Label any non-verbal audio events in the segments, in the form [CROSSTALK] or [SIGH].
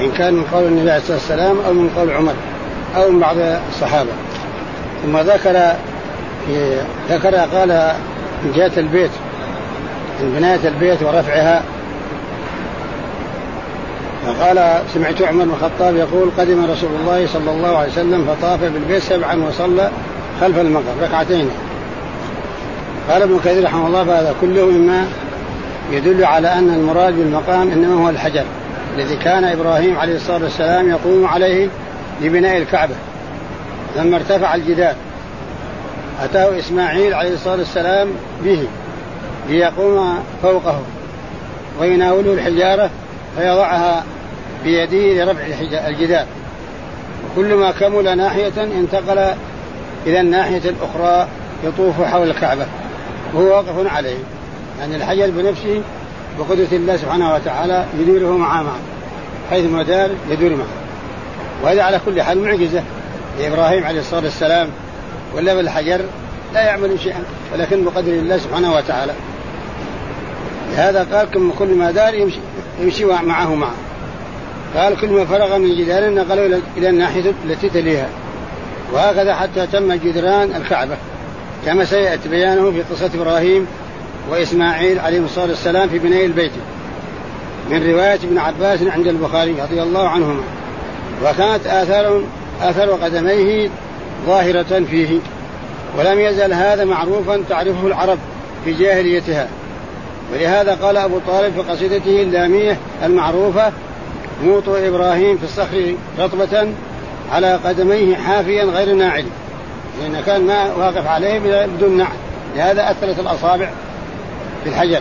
إن كان من قول النبي عليه الصلاة والسلام أو من قول عمر أو من بعض الصحابة. ثم ذكر ذكر قال من جهة البيت من بناية البيت ورفعها فقال سمعت عمر بن الخطاب يقول قدم رسول الله صلى الله عليه وسلم فطاف بالبيت سبعا وصلى خلف المقام ركعتين. قال ابن كثير رحمه الله فهذا كله مما يدل على أن المراد بالمقام إنما هو الحجر الذي كان إبراهيم عليه الصلاة والسلام يقوم عليه لبناء الكعبة. لما ارتفع الجدار أتاه إسماعيل عليه الصلاة والسلام به ليقوم فوقه ويناوله الحجارة فيضعها بيده لرفع الجدار وكلما كمل ناحية انتقل إلى الناحية الأخرى يطوف حول الكعبة. وهو واقف عليه. يعني الحجر بنفسه بقدرة الله سبحانه وتعالى يديره معه معه. حيث دار يدور معه. وهذا على كل حال معجزة. لإبراهيم عليه الصلاة والسلام ولا بالحجر لا يعمل شيئا ولكن بقدر الله سبحانه وتعالى. لهذا قال كل ما دار يمشي, يمشي معه معه. قال كل ما فرغ من جدار نقله إلى الناحية التي تليها. وهكذا حتى تم جدران الكعبة كما سيأتي بيانه في قصة إبراهيم وإسماعيل عليهم الصلاة والسلام في بناء البيت. من رواية ابن عباس عند البخاري رضي الله عنهما. وكانت آثار آثار قدميه ظاهرة فيه. ولم يزل هذا معروفا تعرفه العرب في جاهليتها. ولهذا قال أبو طالب في قصيدته اللامية المعروفة موط إبراهيم في الصخر رطبة على قدميه حافيا غير ناعل. لأن كان ما واقف عليه بدون نعل. لهذا أثرت الأصابع في الحجر.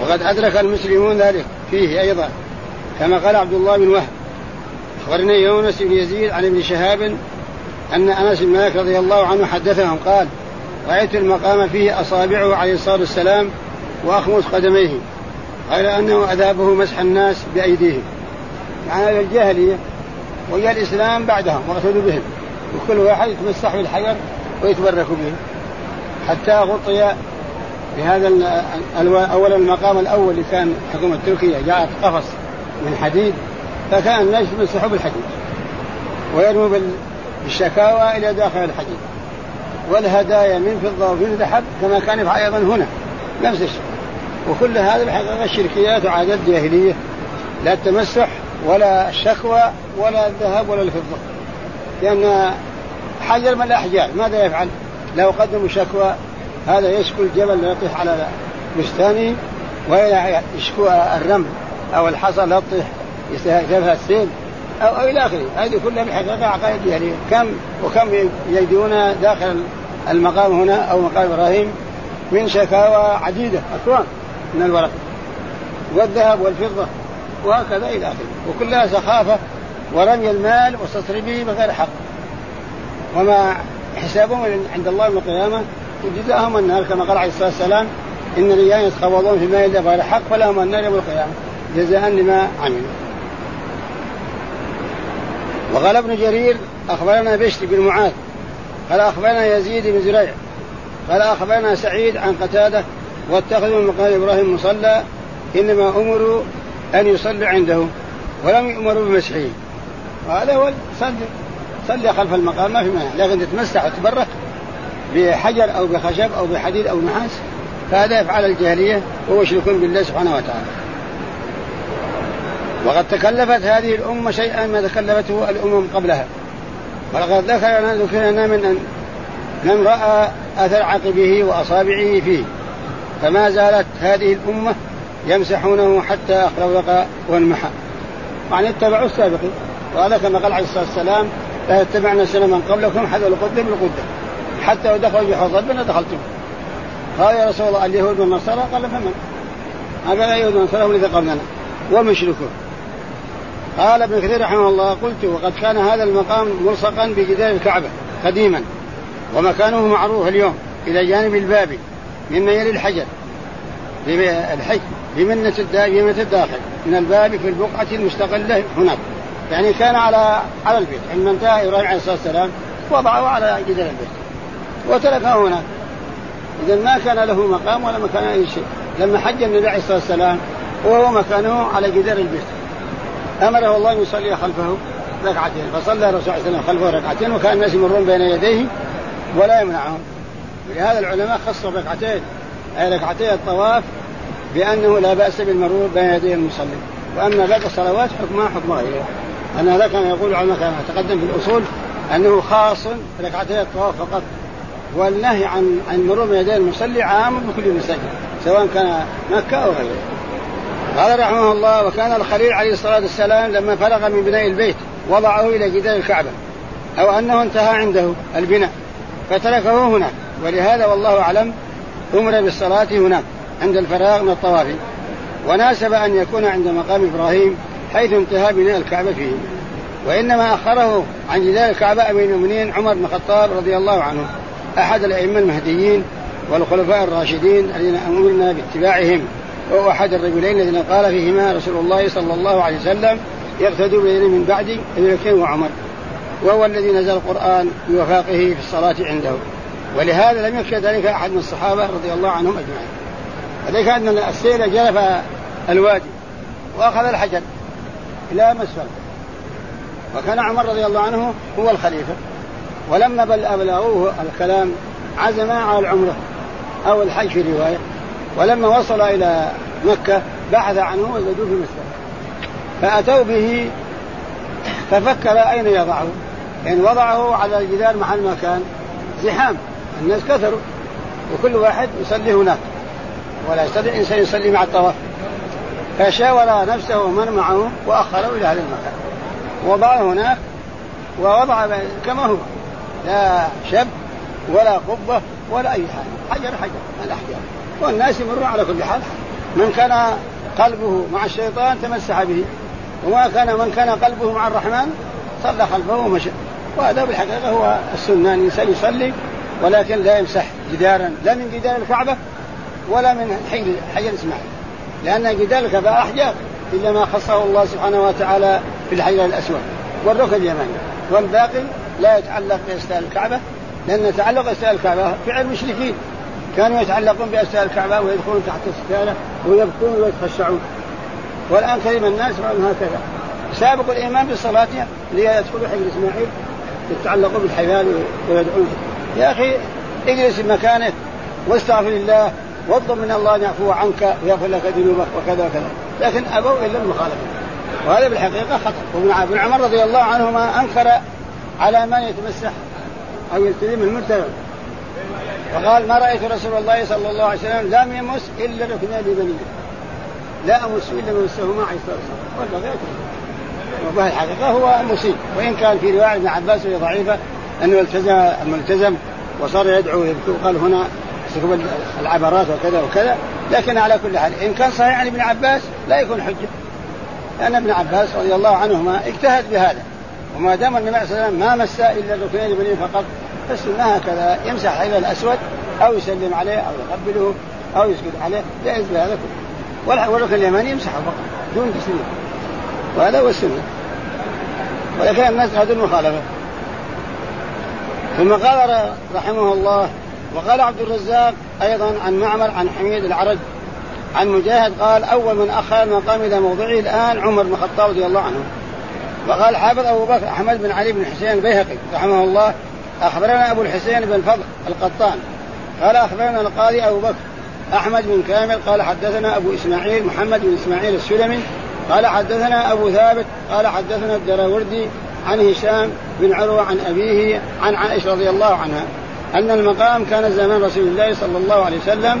وقد أدرك المسلمون ذلك. فيه أيضا كما قال عبد الله بن وهب. أخبرني يونس بن يزيد عن ابن شهاب أن أنس بن مالك رضي الله عنه حدثهم قال رأيت المقام فيه أصابعه عليه الصلاة والسلام وأخمص قدميه. غير أنه أذابه مسح الناس بأيديهم. يعني الجاهلية وجاء الإسلام بعدهم واقتدوا بهم. وكل واحد يتمسح بالحجر ويتبرك به. حتى غطي بهذا أول المقام الأول اللي كان حكومة تركيا جاءت قفص من حديد فكان الناس يمسحوا بالحديد. ويرموا بالشكاوى إلى داخل الحديد. والهدايا من فضة ومن ذهب كما كان يفعل أيضا هنا. نفس الشيء وكل هذا الحقيقة الشركيات وعادات جاهلية. لا التمسح ولا الشكوى ولا الذهب ولا الفضة. لأن حجر من الأحجار ماذا يفعل؟ لو قدموا شكوى هذا يشكو الجبل يطيح على بستانه ويشكو الرمل أو الحصى تطيح يذهبها السيل أو أو إلى آخره. هذه كلها الحقيقة عقائد جاهلية. كم وكم يجدون داخل المقام هنا أو مقام إبراهيم من شكاوى عديدة. اكوان من الورق والذهب والفضة وهكذا إلى آخره. وكلها سخافة ورمي المال وتصريفه بغير حق. وما حسابهم عند الله يوم القيامة. وجزاهم النار كما قال عليه الصلاة والسلام إن الرجال يتخوضون في ماء غير حق فلهم النار يوم القيامة. جزاء لما عملوا. وقال ابن جرير أخبرنا بشر بن معاذ. قال أخبرنا يزيد بن زريع. قال أخبرنا سعيد عن قتادة واتخذوا من مقام إبراهيم مصلى إنما أمروا أن يصلوا عنده ولم يؤمروا بمسحه هو صلي صلي خلف المقام ما في مانع لكن تتمسح وتبرك بحجر أو بخشب أو بحديد أو نحاس فهذا يفعل الجاهلية يشرك بالله سبحانه وتعالى. وقد تكلفت هذه الأمة شيئا ما تكلفته الأمم قبلها. ولقد ذكرنا ذكرنا من من رأى أثر عقبه وأصابعه فيه فما زالت هذه الأمة يمسحونه حتى اخلوق وانمحى. يعني اتبعوا السابقين. وهذا كما قال عليه الصلاة والسلام لا يتبعنا سنة من قبلكم حذو القدة بالقدة حتى لو دخلوا في حوض ربنا دخلتم. قال يا رسول الله اليهود والنصارى؟ قال فمن؟ هذا اليهود والنصارى هم الذين قبلنا ومشركون قال ابن كثير رحمه الله قلت وقد كان هذا المقام ملصقا بجدار الكعبة قديما ومكانه معروف اليوم إلى جانب الباب مما يلي الحجر الحج بمنة بمنة الداخل من الباب في البقعة المستقلة هناك. يعني كان على على البيت. عندما انتهى إبراهيم عليه الصلاة والسلام وضعه على جدار البيت. وتركه هناك اذا ما كان له مقام ولا مكان أي شيء. لما حج النبي عليه الصلاة والسلام وهو مكانه على جدار البيت. أمره الله أن يصلي خلفه ركعتين. فصلى الرسول صلى الله عليه وسلم خلفه ركعتين وكان الناس يمرون بين يديه ولا يمنعهم. ولهذا العلماء خصوا ركعتين أي ركعتي الطواف بأنه لا بأس بالمرور بين يدي المصلي. وأما باقي الصلوات حكمها حكم غيرها ان هذا كان يقول العلماء كما تقدم في الأصول أنه خاص ركعتي الطواف فقط. والنهي عن عن المرور بين يدي المصلي عام بكل مسجد سواء كان مكة أو غيره. قال رحمه الله وكان الخليل عليه الصلاة والسلام لما فرغ من بناء البيت وضعه إلى جدار الكعبة أو أنه انتهى عنده البناء فتركه هناك. ولهذا والله أعلم أمر بالصلاة هناك عند الفراغ من الطواف. وناسب أن يكون عند مقام إبراهيم حيث انتهى بناء الكعبة فيه. وإنما أخره عن جدار الكعبة أمير المؤمنين عمر بن الخطاب رضي الله عنه أحد الأئمة المهديين والخلفاء الراشدين الذين أمرنا باتباعهم وهو أحد الرجلين الذين قال فيهما رسول الله صلى الله عليه وسلم يقتدوا بين من بعد ابي بكر وعمر وهو الذي نزل القرآن بوفاقه في الصلاة عنده. ولهذا لم يخشى ذلك أحد من الصحابة رضي الله عنهم أجمعين. ذلك أن السيل جرف الوادي وأخذ الحجر إلى مسفل. وكان عمر رضي الله عنه هو الخليفة. ولما بل أبلغوه الكلام عزم على العمرة أو الحج في رواية. ولما وصل إلى مكة بحث عنه وجدوه في مسفل. فأتوا به ففكر أين يضعه. يعني وضعه على الجدار محل ما كان زحام. الناس كثروا وكل واحد يصلي هناك ولا يستطيع إنسان يصلي مع الطواف. فشاور نفسه ومن معه وأخره إلى هذا المكان. وضعه هناك ووضع كما هو لا شب ولا قبة ولا أي حاجة. حجر حجر الأحجار. والناس يمرون على كل حال. من كان قلبه مع الشيطان تمسح به وما كان من كان قلبه مع الرحمن صلى خلفه ومشى. وهذا بالحقيقة هو السنة إن الإنسان يصلي ولكن لا يمسح جدارا لا من جدار الكعبة ولا من حجر حجر اسماعيل لأن جدار الكعبة أحجار إلا ما خصه الله سبحانه وتعالى في الحجر الأسود والركن اليماني والباقي لا يتعلق باستاء الكعبة لأن تعلق استاء الكعبة فعل المشركين كانوا يتعلقون باستاء الكعبة ويدخلون تحت الستارة ويبكون ويتخشعون. والآن كلم الناس هكذا. سابقوا الإيمان بالصلاة ليدخلوا حجر اسماعيل يتعلقوا بالحبال ويدعون يا أخي اجلس في مكانك واستغفر الله واطلب من الله أن يعفو عنك ويغفر لك ذنوبك وكذا وكذا. لكن ابوا إلا المخالفة. وهذا بالحقيقة خطأ. وابن عمر رضي الله عنهما أنكر على من يتمسح أو يلتزم المرتبة. وقال ما رأيت رسول الله صلى الله عليه وسلم لم يمس إلا ركنان بنيه لا أمس إلا مسهما عليه الصلاة والسلام. وفي الحقيقة هو مصيب وإن كان في رواية ابن عباس وهي ضعيفة أنه التزم الملتزم وصار يدعو ويبكي وقال هنا العبرات وكذا وكذا لكن على كل حال إن كان صحيح عن ابن عباس لا يكون حجة. لأن ابن عباس رضي الله عنهما اجتهد بهذا وما دام النبي عليه وسلم ما مس إلا الركنين البنين فقط فالسنه هكذا يمسح إلى الأسود أو يسلم عليه أو يقبله أو يسجد عليه جائز بهذا كله. والركن اليماني يمسحه فقط دون تسليم. وهذا هو السنة. ولكن الناس هذه المخالفة. ثم قال رحمه الله وقال عبد الرزاق أيضا عن معمر عن حميد العرج عن مجاهد قال أول من اخر المقام إلى موضعه الآن عمر بن الخطاب رضي الله عنه. وقال حافظ أبو بكر أحمد بن علي بن حسين البيهقي رحمه الله أخبرنا أبو الحسين بن الفضل القطان قال أخبرنا القاضي أبو بكر أحمد بن كامل قال حدثنا أبو إسماعيل محمد بن إسماعيل السلمي قال حدثنا أبو ثابت قال حدثنا الدراوردي عن هشام بن عروة عن أبيه عن عائشة رضي الله عنها أن المقام كان زمان رسول الله صلى الله عليه وسلم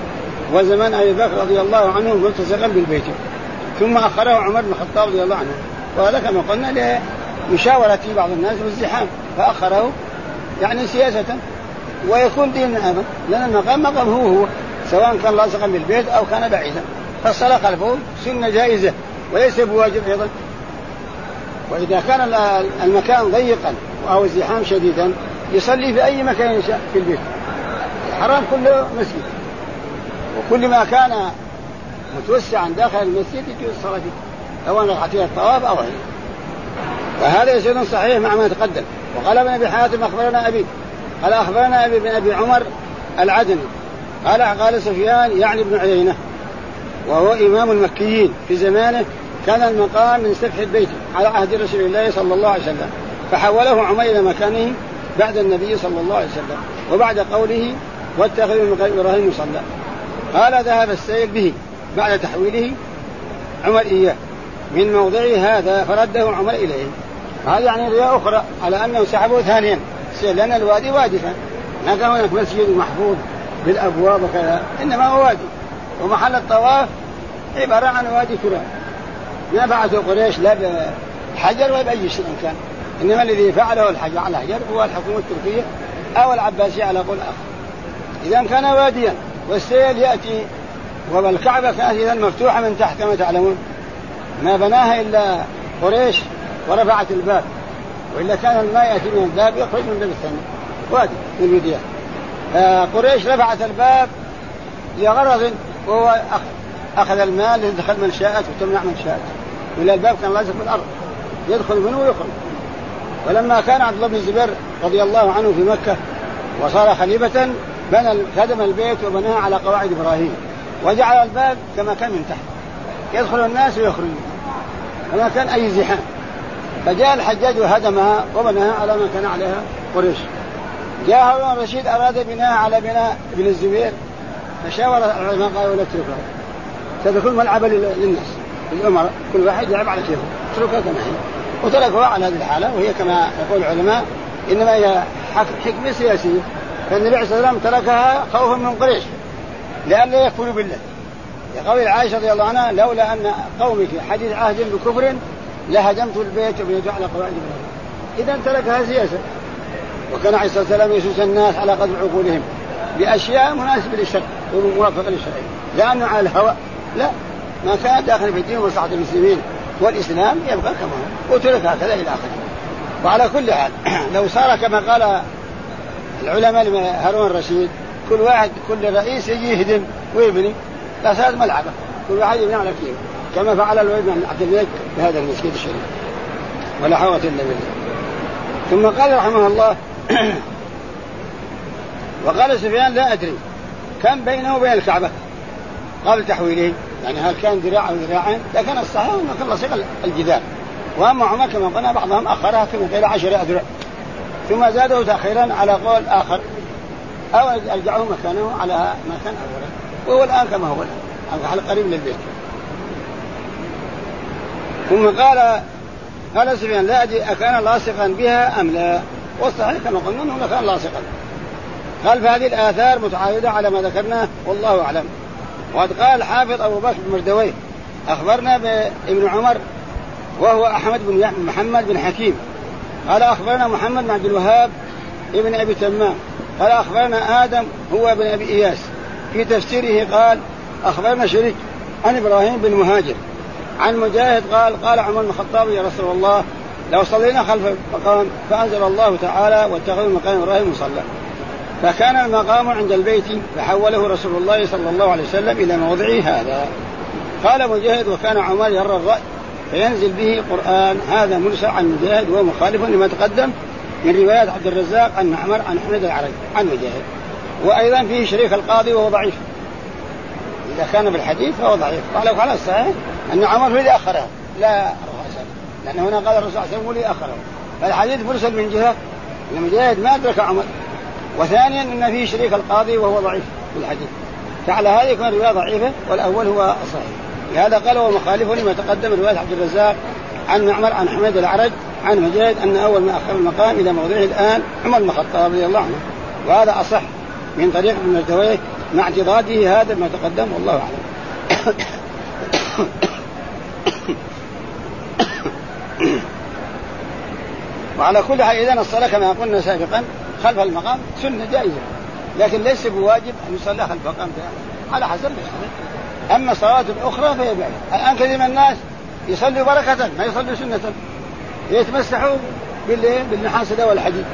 وزمان أبي بكر رضي الله عنه ملتصقا بالبيت. ثم أخره عمر بن الخطاب رضي الله عنه. وهذا كما قلنا لمشاورة بعض الناس والزحام. فأخره يعني سياسة. ويكون دين أيضا لأن المقام مقام هو هو. سواء كان لاصقا بالبيت أو كان بعيدا. فالصلاة خلفه سنة جائزة. وليس بواجب أيضا. وإذا كان المكان ضيقا أو الزحام شديدا يصلي في أي مكان يشاء في البيت. الحرام كله مسجد. وكل ما كان متوسعا داخل المسجد يجوز الصلاة فيه سواء ركعتي الطواف أو غيره. وهذا يسير صحيح مع ما تقدم. وقال ابن أبي حاتم أخبرنا أبي قال أخبرنا أبي بن أبي عمر العدني قال قال سفيان يعني ابن عيينة وهو إمام المكيين في زمانه كان المقام من سفح البيت على عهد رسول الله صلى الله عليه وسلم. فحوله عمر إلى مكانه بعد النبي صلى الله عليه وسلم وبعد قوله واتخذوا من مقام إبراهيم مصلى قال ذهب السيل به بعد تحويله عمر إياه. من موضعه هذا فرده عمر إليه هذا يعني روايه أخرى على انه سحبه ثانيا. لأن الوادي وادفا. ما كان هناك مسجد محفوظ بالأبواب وكذا إنما هو وادي. ومحل الطواف عبارة عن وادي تراب. ما فعلته قريش لا بحجر ولا بأي شيء كان. إنما الذي فعله الحجر على الحجر هو الحكومة التركية أو العباسية على قول آخر. إذا كان واديا والسيل يأتي والكعبه كانت إذا مفتوحة من تحت كما تعلمون. ما بناها إلا قريش ورفعت الباب. وإلا كان الماء يأتي من الباب يخرج من الباب الثاني. وادي من الوديان. قريش رفعت الباب لغرض وهو أخذ المال لتدخل من شاءت وتمنع من شاءت. ولا الباب كان لازق في الأرض. يدخل منه ويخرج. ولما كان عبد الله بن الزبير رضي الله عنه في مكة وصار خليفة بنى هدم البيت وبناه على قواعد إبراهيم. وجعل الباب كما كان من تحت. يدخل الناس ويخرجون وما كان أي زحام. فجاء الحجاج وهدمها وبناها على ما كان عليها قريش. جاء هارون الرشيد أراد بناء على بناء ابن الزبير فشاور العلماء قالوا لا تتركها ستكون ملعبا للناس. الامراء كل واحد يلعب على كيفه. اتركها كما هي. وتركوها على هذه الحالة وهي كما يقول العلماء إنما هي حكمة سياسية. فالنبي عليه الصلاه والسلام تركها خوفا من قريش لئلا يكفروا بالله. لقول عائشة رضي الله عنها لولا أن قومك حديث عهد بكفر لهدمت البيت وبنيت على قواعد اذا تركها سياسة. وكان عليه الصلاة والسلام يسوس الناس على قدر عقولهم بأشياء مناسبة للشرع وموافقه للشرع. لأنه على الهوى. لا. ما كان داخل في الدين ومصلحه المسلمين والإسلام يبقى كما هو. وترك هكذا إلى آخره. وعلى كل حال [CLEARS THROAT] لو صار كما قال العلماء هارون الرشيد كل واحد كل رئيس يجي يهدم ويبني. صارت ملعبة. كل واحد يبني على كيف. كما فعل الوليد بن عبد الملك بهذا المسجد الشريف. ولا حول إلا بالله. ثم قال رحمه الله [CLEARS THROAT] وقال سفيان لا أدري. كم بينه وبين الكعبة؟ قبل تحويله. يعني هل كان ذراع أو ذراعين؟ لكن الصحيح انه كان لصيق الجدار وأما عمر كما قلنا بعضهم أخرها كما قيل عشر أذرع. ثم زادوا تاخيرا على قول آخر. أو ارجعوه مكانه على مكان اولا وهو الآن كما هو الآن. قريب للبيت. ثم قال قال سفيان لا أدري أكان لاصقا بها أم لا؟ والصحيح كما قلنا أنه كان لاصقا. قال فهذه الآثار متعارضه على ما ذكرناه؟ والله أعلم. وقد قال الحافظ أبو بكر بن مردويه أخبرنا بابن عمر وهو أحمد بن محمد بن حكيم. قال أخبرنا محمد بن عبد الوهاب ابن أبي تمام. قال أخبرنا آدم هو ابن أبي إياس. في تفسيره قال أخبرنا شريك عن إبراهيم بن مهاجر. عن مجاهد قال قال عمر بن الخطاب يا رسول الله لو صلينا خلف المقام فأنزل الله تعالى واتخذوا مقام إبراهيم مصلى. فكان المقام عند البيت فحوله رسول الله صلى الله عليه وسلم إلى موضعه هذا. قال مجاهد وكان عمر يرى الرأي فينزل به قران هذا مرسل عن مجاهد وهو مخالف لما تقدم من روايات عبد الرزاق عن معمر عن حميد العربي عن مجاهد. وأيضا فيه شريك القاضي وهو ضعيف. إذا كان بالحديث فهو ضعيف. قال على الصحيح أن عمر هو اللي اخره لا الرسول لأن هنا قال الرسول صلى الله عليه وسلم هو اللي اخره فالحديث مرسل من جهة. إن مجاهد ما أدرك عمر. وثانيا إن فيه شريك القاضي وهو ضعيف في الحديث. فعلى هذا يكون الرواية ضعيفة والأول هو الصحيح لهذا قال هو مخالف لما تقدم رواية عبد الرزاق عن معمر عن حميد العرج عن مجاهد أن أول ما اخر المقام إلى موضعه الآن عمر بن الخطاب رضي الله عنه. وهذا أصح من طريق ابن مردويه مع اعتضاده هذا ما تقدم والله أعلم. [COUGHS] وعلى كل حال إذا الصلاة كما قلنا سابقا خلف المقام سنة جائزة. لكن ليس بواجب أن يصلى خلف المقام. على حسب أما الصلوات الأخرى فهي بعيدة. الآن كثير من الناس يصلوا بركة ما يصلوا سنة. يتمسحوا؟ بالنحاس ده والحديد.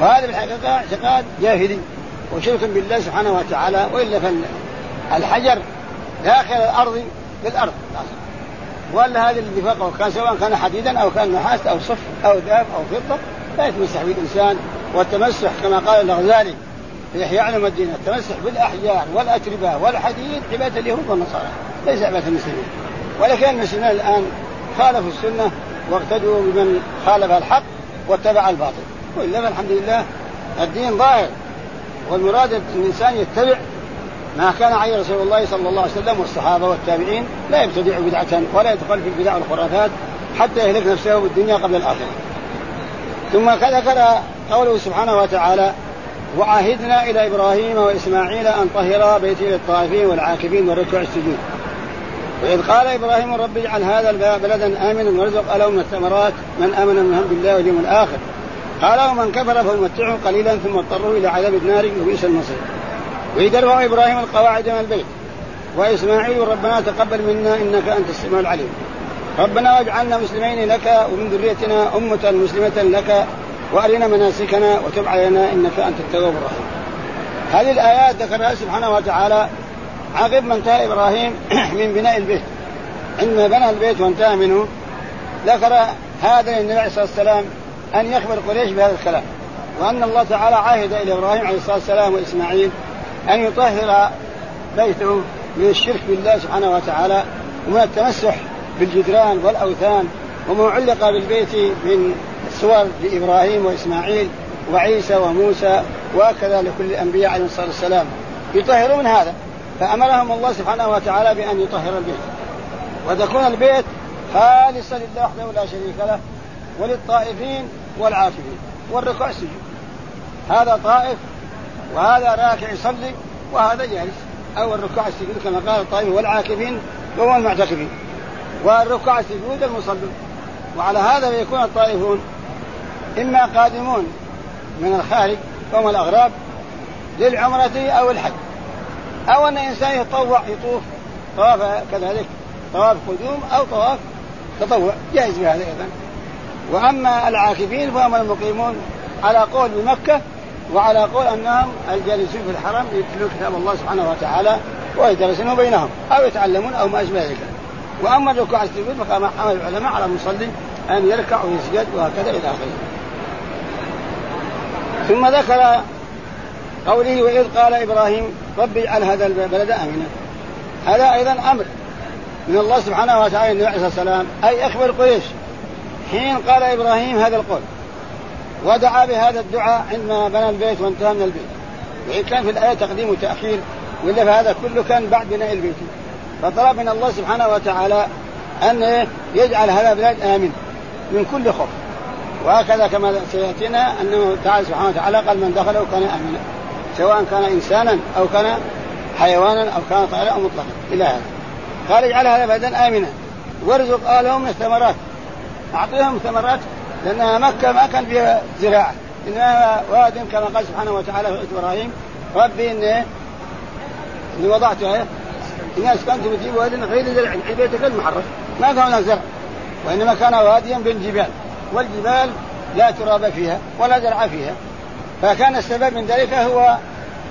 وهذا بالحقيقة اعتقاد جاهلي. وشرك بالله سبحانه وتعالى. وإلا فالحجر داخل الأرض بالأرض. ولا هذا الذي فوقه كان سواء كان حديدا أو كان نحاس أو صف أو ذهب أو فضة لا يتمسح به الانسان والتمسح كما قال الغزالي في إحياء علم الدين التمسح بالاحجار والاتربه والحديد عبادة اليهود والنصارى ليس عبادة المسلمين ولكن المسلمين الآن خالفوا السنة واقتدوا بمن خالف الحق واتبع الباطل وإلا فالحمد لله الدين ظاهر والمراد ان الإنسان يتبع ما كان عليه رسول الله صلى الله عليه وسلم والصحابة والتابعين لا يبتدع بدعة ولا يدخل في البدع والخرافات حتى يهلك نفسه بالدنيا قبل الآخرة. ثم ذكر قوله سبحانه وتعالى وعهدنا إلى إبراهيم وإسماعيل أن طهرا بيتي للطائفين والعاكفين والركوع السجود. وإذ قال إبراهيم رب اجعل هذا بلدا آمنا وارزق أهله من الثمرات من آمن منهم بالله واليوم الآخر. قال ومن كفر فمتعه قليلا ثم اضطره إلى عذاب النار وبئس المصير. وإذ يرفع إبراهيم القواعد من البيت وإسماعيل ربنا تقبل منا إنك أنت السميع العليم. ربنا واجعلنا مسلمين لك ومن ذريتنا أمة مسلمة لك وأرنا مناسكنا وتب علينا إنك أنت التواب الرحيم. هذه الآيات ذكرها سبحانه وتعالى عقب ما انتهى إبراهيم [CLEARS THROAT] من بناء البيت. عندما بنى البيت وانتهى منه ذكر هذا للنبي عليه الصلاة والسلام أن يخبر قريش بهذا الكلام. وأن الله تعالى عاهد إلى إبراهيم عليه الصلاة والسلام وإسماعيل أن يطهر بيته من الشرك بالله سبحانه وتعالى ومن التمسح بالجدران والأوثان وما علق بالبيت من صور لإبراهيم وإسماعيل وعيسى وموسى وهكذا لكل الأنبياء عليهم الصلاة والسلام. يطهروا من هذا فأمرهم الله سبحانه وتعالى بأن يطهر البيت. وتكون البيت خالصا لله وحده لا شريك له وللطائفين والعاكفين والركوع السجود. هذا طائف وهذا راكع يصلي وهذا جالس أو الركوع السجود كما قال الطائف والعاكفين وهو المعتكفين. والركوع السجود المصلون وعلى هذا يكون الطائفون إما قادمون من الخارج وهم الأغراب للعمرة أو الحج. أو أن إنسان يتطوع يطوف طواف كذلك طواف قدوم أو طواف تطوع جائز بهذا أيضا. وأما العاكفين فهم المقيمون على قول بمكة وعلى قول أنهم الجالسون في الحرم يتلون كتاب الله سبحانه وتعالى ويدرسونه بينهم أو يتعلمون أو ما أشبه ذلك. وأما الركوع السجود فقام حمل العلماء على المصلي أن يركع ويسجد وهكذا إلى آخره. ثم ذكر قوله وإذ قال إبراهيم رب اجعل هذا البلد آمنا. هذا أيضا أمر من الله سبحانه وتعالى النبي عليه والسلام. أي أخبر قريش. حين قال إبراهيم هذا القول ودعا بهذا الدعاء عندما بنى البيت وانتهى من البيت. وإن كان في الآية تقديم وتأخير وإلا فهذا كله كان بعد بناء البيت. فطلب من الله سبحانه وتعالى أن يجعل هذا البلاد آمن. من كل خوف. وهكذا كما سيأتينا أنه تعالى سبحانه وتعالى قال من دخله كان آمنا سواء كان إنسانا أو كان حيوانا أو كان طائرا أو مطلقا إلى هذا. قال اجعل هذا بلدا امنا. وارزق اهلهم من الثمرات. أعطيهم ثمرات لأنها مكة ما كان فيها زراعة. إنها واد كما قال سبحانه وتعالى في إبراهيم ربي إني إني وضعتها اني اسكنت في واد غير عند بيتك المحرم. ما كان هناك زرع وإنما كان واديا بالجبال. والجبال لا تراب فيها ولا زرع فيها. فكان السبب من ذلك هو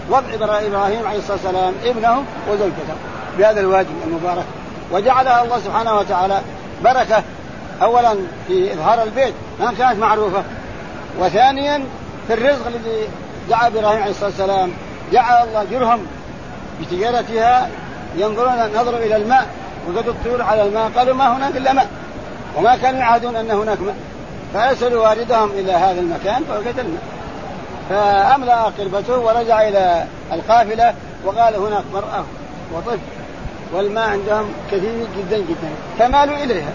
وضع إبراهيم عليه الصلاة والسلام ابنه وزوجته بهذا الوادي المبارك. وجعلها الله سبحانه وتعالى بركة. اولا في إظهار البيت ما كانت معروفة. وثانيا في الرزق الذي دعا إبراهيم عليه الصلاة والسلام. جعل الله جرهم بتجارتها ينظرون نظروا إلى الماء. وقد الطيور على الماء قالوا ما هناك إلا ماء. وما كانوا يعهدون أن هناك ماء. فأرسلوا والدهم إلى هذا المكان الماء فأملأ قربته ورجع إلى القافلة وقال هناك مرأة وطفل والماء عندهم كثير جدا جدا فمالوا إليها.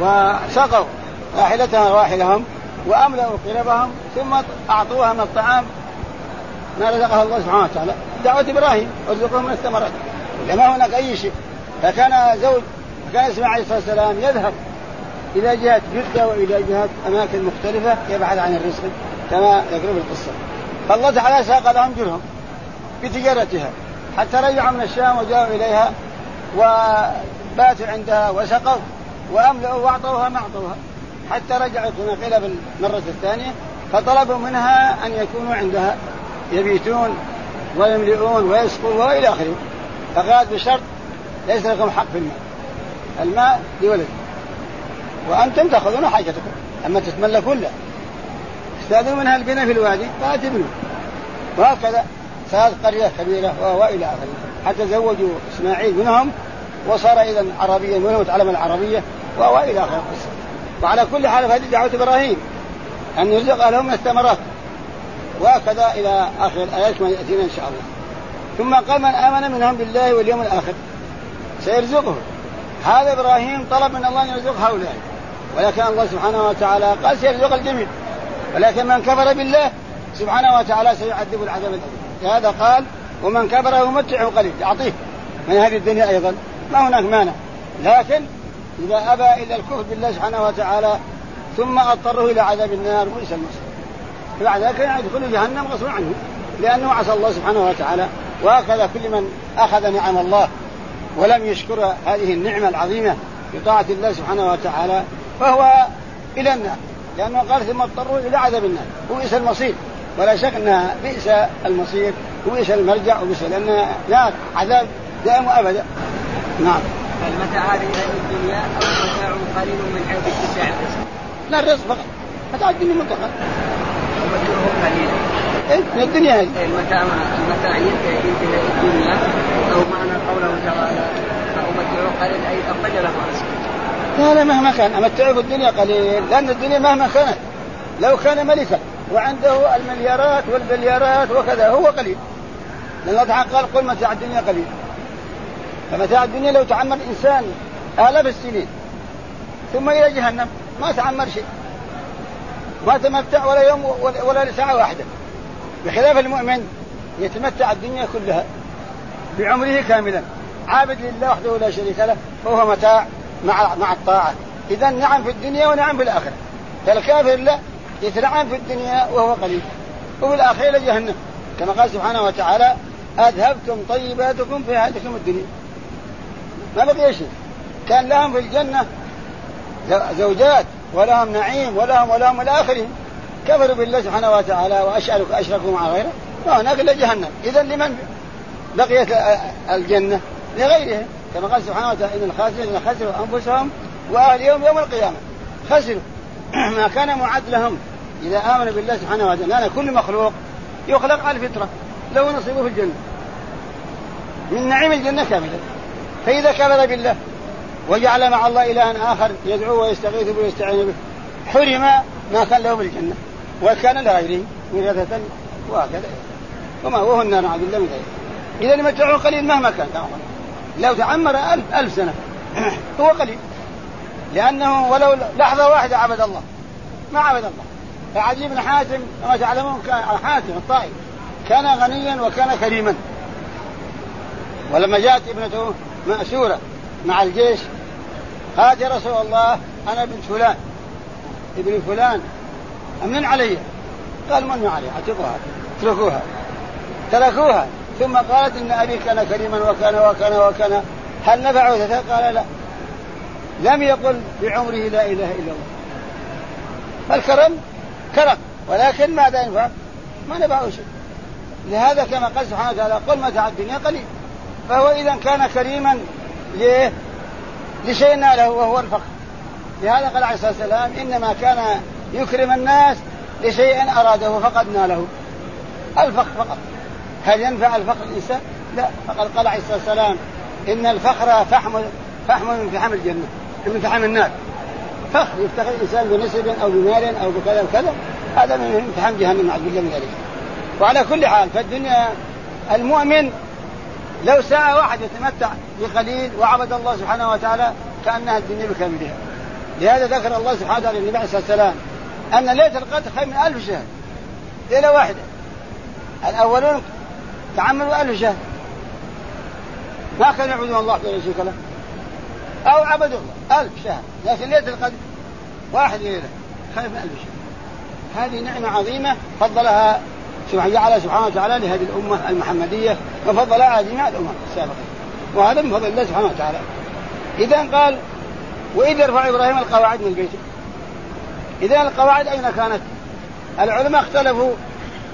وسقوا راحلتها راحلهم وأملأوا قربهم ثم أعطوها من الطعام ما رزقها الله سبحانه وتعالى. دعوة إبراهيم ارزقهم من الثمرات لما هناك أي شيء فكان زوج كان اسماعيل عليه الصلاة والسلام يذهب إلى جهة جدة وإلى جهة أماكن مختلفة يبحث عن الرزق كما يقول في القصة. فالله تعالى ساق لهم جرهم بتجارتها. حتى رجعوا من الشام وجاءوا إليها وباتوا عندها وسقوا وأملأوا وأعطوها ما أعطوها. حتى رجعت هنا قيل بالمرة الثانية فطلبوا منها أن يكونوا عندها. يبيتون ويملئون ويسقون وإلى آخره. فقالت بشرط ليس لكم حق في المال الماء لولد وأنتم تأخذون حاجتكم. أما تتملكون لا استاذنوا منها البناء في الوادي فاتبنوا وهكذا صارت قرية كبيرة وإلى آخره. حتى زوجوا إسماعيل منهم وصار إذا عربيا منهم وتعلم العربية وإلى آخره القصة. وعلى كل حال فهذه دعوة إبراهيم أن يرزق لهم من الثمرات. وهكذا إلى آخر الآيات ما يأتينا إن شاء الله. ثم قال من آمن منهم بالله واليوم الآخر سيرزقه هذا إبراهيم طلب من الله أن يرزق هؤلاء. ولكن الله سبحانه وتعالى قال سيرزق الجميع. ولكن من كفر بالله سبحانه وتعالى سيعذب العذاب الأليم. لهذا قال ومن كفر يمتعه قليل. يعطيه. من هذه الدنيا أيضا. ما هناك مانع. لكن إذا أبى إلا الكفر بالله سبحانه وتعالى ثم أضطره إلى عذاب النار بئس المصير بعد ذلك يدخل جهنم غصبا عنه. لأنه عصى الله سبحانه وتعالى. وهكذا كل من أخذ نعم الله ولم يشكر هذه النعمة العظيمة بطاعة الله سبحانه وتعالى فهو إلى النار. لأنه قال ثم اضطروا إلى عذاب النار. وبئس المصير؟ ولا شك أنها بئس المصير وبئس المرجع وبئس لأن نار عذاب دائم وأبدا. نعم. المتاع هذه الدنيا؟ أو متاع قليل من حيث اتساع الرزق؟ لا الرزق فقط. متاع الدنيا مطلقا. ومتعه قليل إيه؟ من الدنيا هذه. المتاع المتاع ينتهي الدنيا؟ أو معنى قوله تعالى فأمتعه قليل أي أخرج له رزق لا مهما كان. أمتعه في الدنيا قليل لأن الدنيا مهما كانت لو كان ملكا وعنده المليارات والبليارات وكذا هو قليل. لأن الله تعالى قال قل متاع الدنيا قليل. فمتاع الدنيا لو تعمر إنسان آلاف السنين ثم إلى جهنم ما تعمر شيء. ما تمتع ولا يوم ولا ساعة واحدة. بخلاف المؤمن يتمتع الدنيا كلها بعمره كاملا. عابد لله وحده لا شريك له وهو متاع مع مع الطاعة. إذا نعم في الدنيا ونعم في الآخرة. فالكافر لا يتنعم في الدنيا وهو قليل. وفي إلى جهنم. كما قال سبحانه وتعالى أذهبتم طيباتكم في هذه الدنيا. ما بقي شيء. كان لهم في الجنة زوجات ولهم نعيم ولهم ولهم إلى آخره كفروا بالله سبحانه وتعالى وأشعروا أشركوا مع غيره. فهناك إلا جهنم. إذا لمن بقيت الجنة؟ لغيرهم كما قال سبحانه وتعالى إن الخاسرين خسروا أنفسهم وأهليهم يوم القيامة. خسروا. [CLEARS THROAT] ما كان معد لهم. إذا آمنوا بالله سبحانه وتعالى لأن كل مخلوق يخلق على الفطرة. له نصيبه في الجنة. من نعيم الجنة كاملة. فإذا كفر بالله وجعل مع الله إلها آخر يدعوه ويستغيث به ويستعين به حرم ما كان له في الجنة. وكان لغيره وراثة وهكذا. وما هو النار نعوذ بالله من ذلك إذا المتع قليل مهما كان. لو تعمر ألف, ألف سنة. [CLEARS THROAT] هو قليل. لأنه ولو لحظة واحدة عبد الله. ما عبد الله. فعدي بن حاتم كما تعلمون كان حاتم الطائي كان غنيا وكان كريما. ولما جاءت ابنته مأسورة مع الجيش قالت يا رسول الله أنا بنت فلان. ابن فلان أمن علي. قال من علي؟ اعتقوها اتركوها. تركوها. ثم قالت إن أبي كان كريما وكان وكان وكان. هل نفعه؟ قال لا. لم يقل بعمره لا إله إلا الله. فالكرم كرم ولكن ماذا ينفع؟ ما نفعه شيء. لهذا كما قال سبحانه وتعالى قل متاع الدنيا قليل. فهو إذا كان كريما ليه؟ لشيء ناله وهو الفقر. لهذا قال عليه الصلاة والسلام إنما كان يكرم الناس لشيء أراده فقد ناله. الفقر فقط. هل ينفع الفقر الإنسان؟ لا فقد قال عليه الصلاة والسلام إن الفقر فحم فحم من فحم الجنة من فحم النار. فخر يفتخر الإنسان بنسب أو بمال أو بكذا وكذا هذا من فحم جهنم نعوذ بالله من ذلك. وعلى كل حال فالدنيا المؤمن لو ساعة واحد يتمتع بقليل وعبد الله سبحانه وتعالى كأنها الدنيا بكاملها. لهذا ذكر الله سبحانه وتعالى للنبي عليه الصلاة والسلام أن ليلة القدر خير من ألف شهر. ليلة واحدة. الأولون تعملوا ألف شهر ما كانوا يعبدون الله ولا شريك له. أو عبدوا الله. ألف شهر لكن ليلة القدر. واحد ليلة خير من ألف شهر هذه نعمة عظيمة فضلها جعل سبحانه وتعالى لهذه الأمة المحمدية وفضلها على جميع الأمم السابقة. وهذا من فضل الله سبحانه وتعالى. إذا قال وإذ يرفع إبراهيم القواعد من بيته إذا القواعد أين كانت؟ العلماء اختلفوا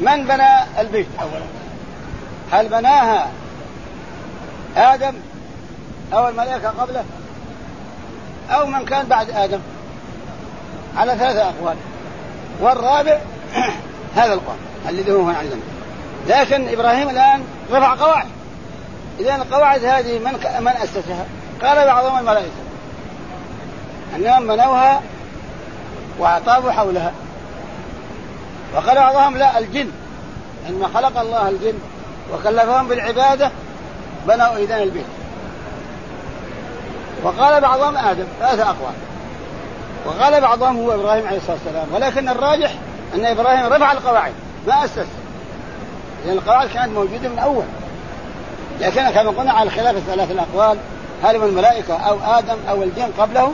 من بنى البيت أولا. هل بناها آدم أو الملائكة قبله؟ أو من كان بعد آدم؟ على ثلاثة أقوال. والرابع [CLEARS THROAT] هذا القول الذي هو عندنا لكن إبراهيم الآن رفع قواعد. إذا القواعد هذه من من أسسها؟ قال بعضهم الملائكة. أنهم بنوها وأعطابوا حولها. وقال بعضهم لا الجن. عندما خلق الله الجن. وكلفهم بالعبادة بنوا إذن البيت. وقال بعضهم آدم ثلاثة أقوال. وقال بعضهم هو إبراهيم عليه الصلاة والسلام ولكن الراجح أن إبراهيم رفع القواعد ما أسس. لأن القواعد كانت موجودة من أول. لكن كما قلنا على خلاف الثلاث الأقوال هل من الملائكة أو آدم أو الجن قبله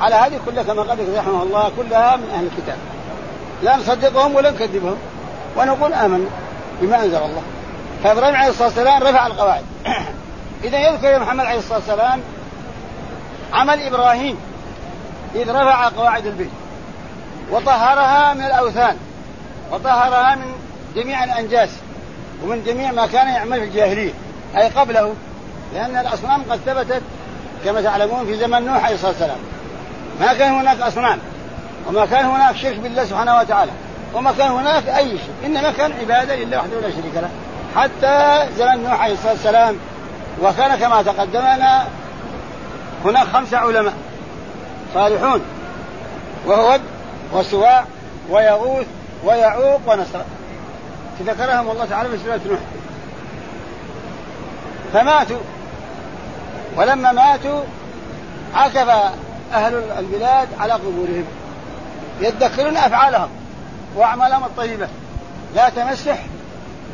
على هذه كلها كما قال رحمه الله كلها من أهل الكتاب. لا نصدقهم ولا نكذبهم. ونقول آمنا بما أنزل الله. فإبراهيم عليه الصلاة والسلام رفع القواعد. [CLEARS THROAT] إذا يذكر محمد عليه الصلاة والسلام عمل إبراهيم إذ رفع قواعد البيت وطهرها من الأوثان وطهرها من جميع الأنجاس ومن جميع ما كان يعمل في الجاهلية أي قبله لأن الأصنام قد ثبتت كما تعلمون في زمن نوح عليه الصلاة والسلام. ما كان هناك أصنام وما كان هناك شرك بالله سبحانه وتعالى وما كان هناك أي شيء إنما كان عبادة لله وحده لا شريك له. حتى زمن نوح عليه الصلاة والسلام وكان كما تقدم لنا هناك خمسة علماء صالحون وهو ود وسواع ويغوث ويعوق ونصر. ذكرهم الله تعالى في سورة نوح. فماتوا. ولما ماتوا عكف أهل البلاد على قبورهم. يتذكرون أفعالهم وأعمالهم الطيبة. لا تمسح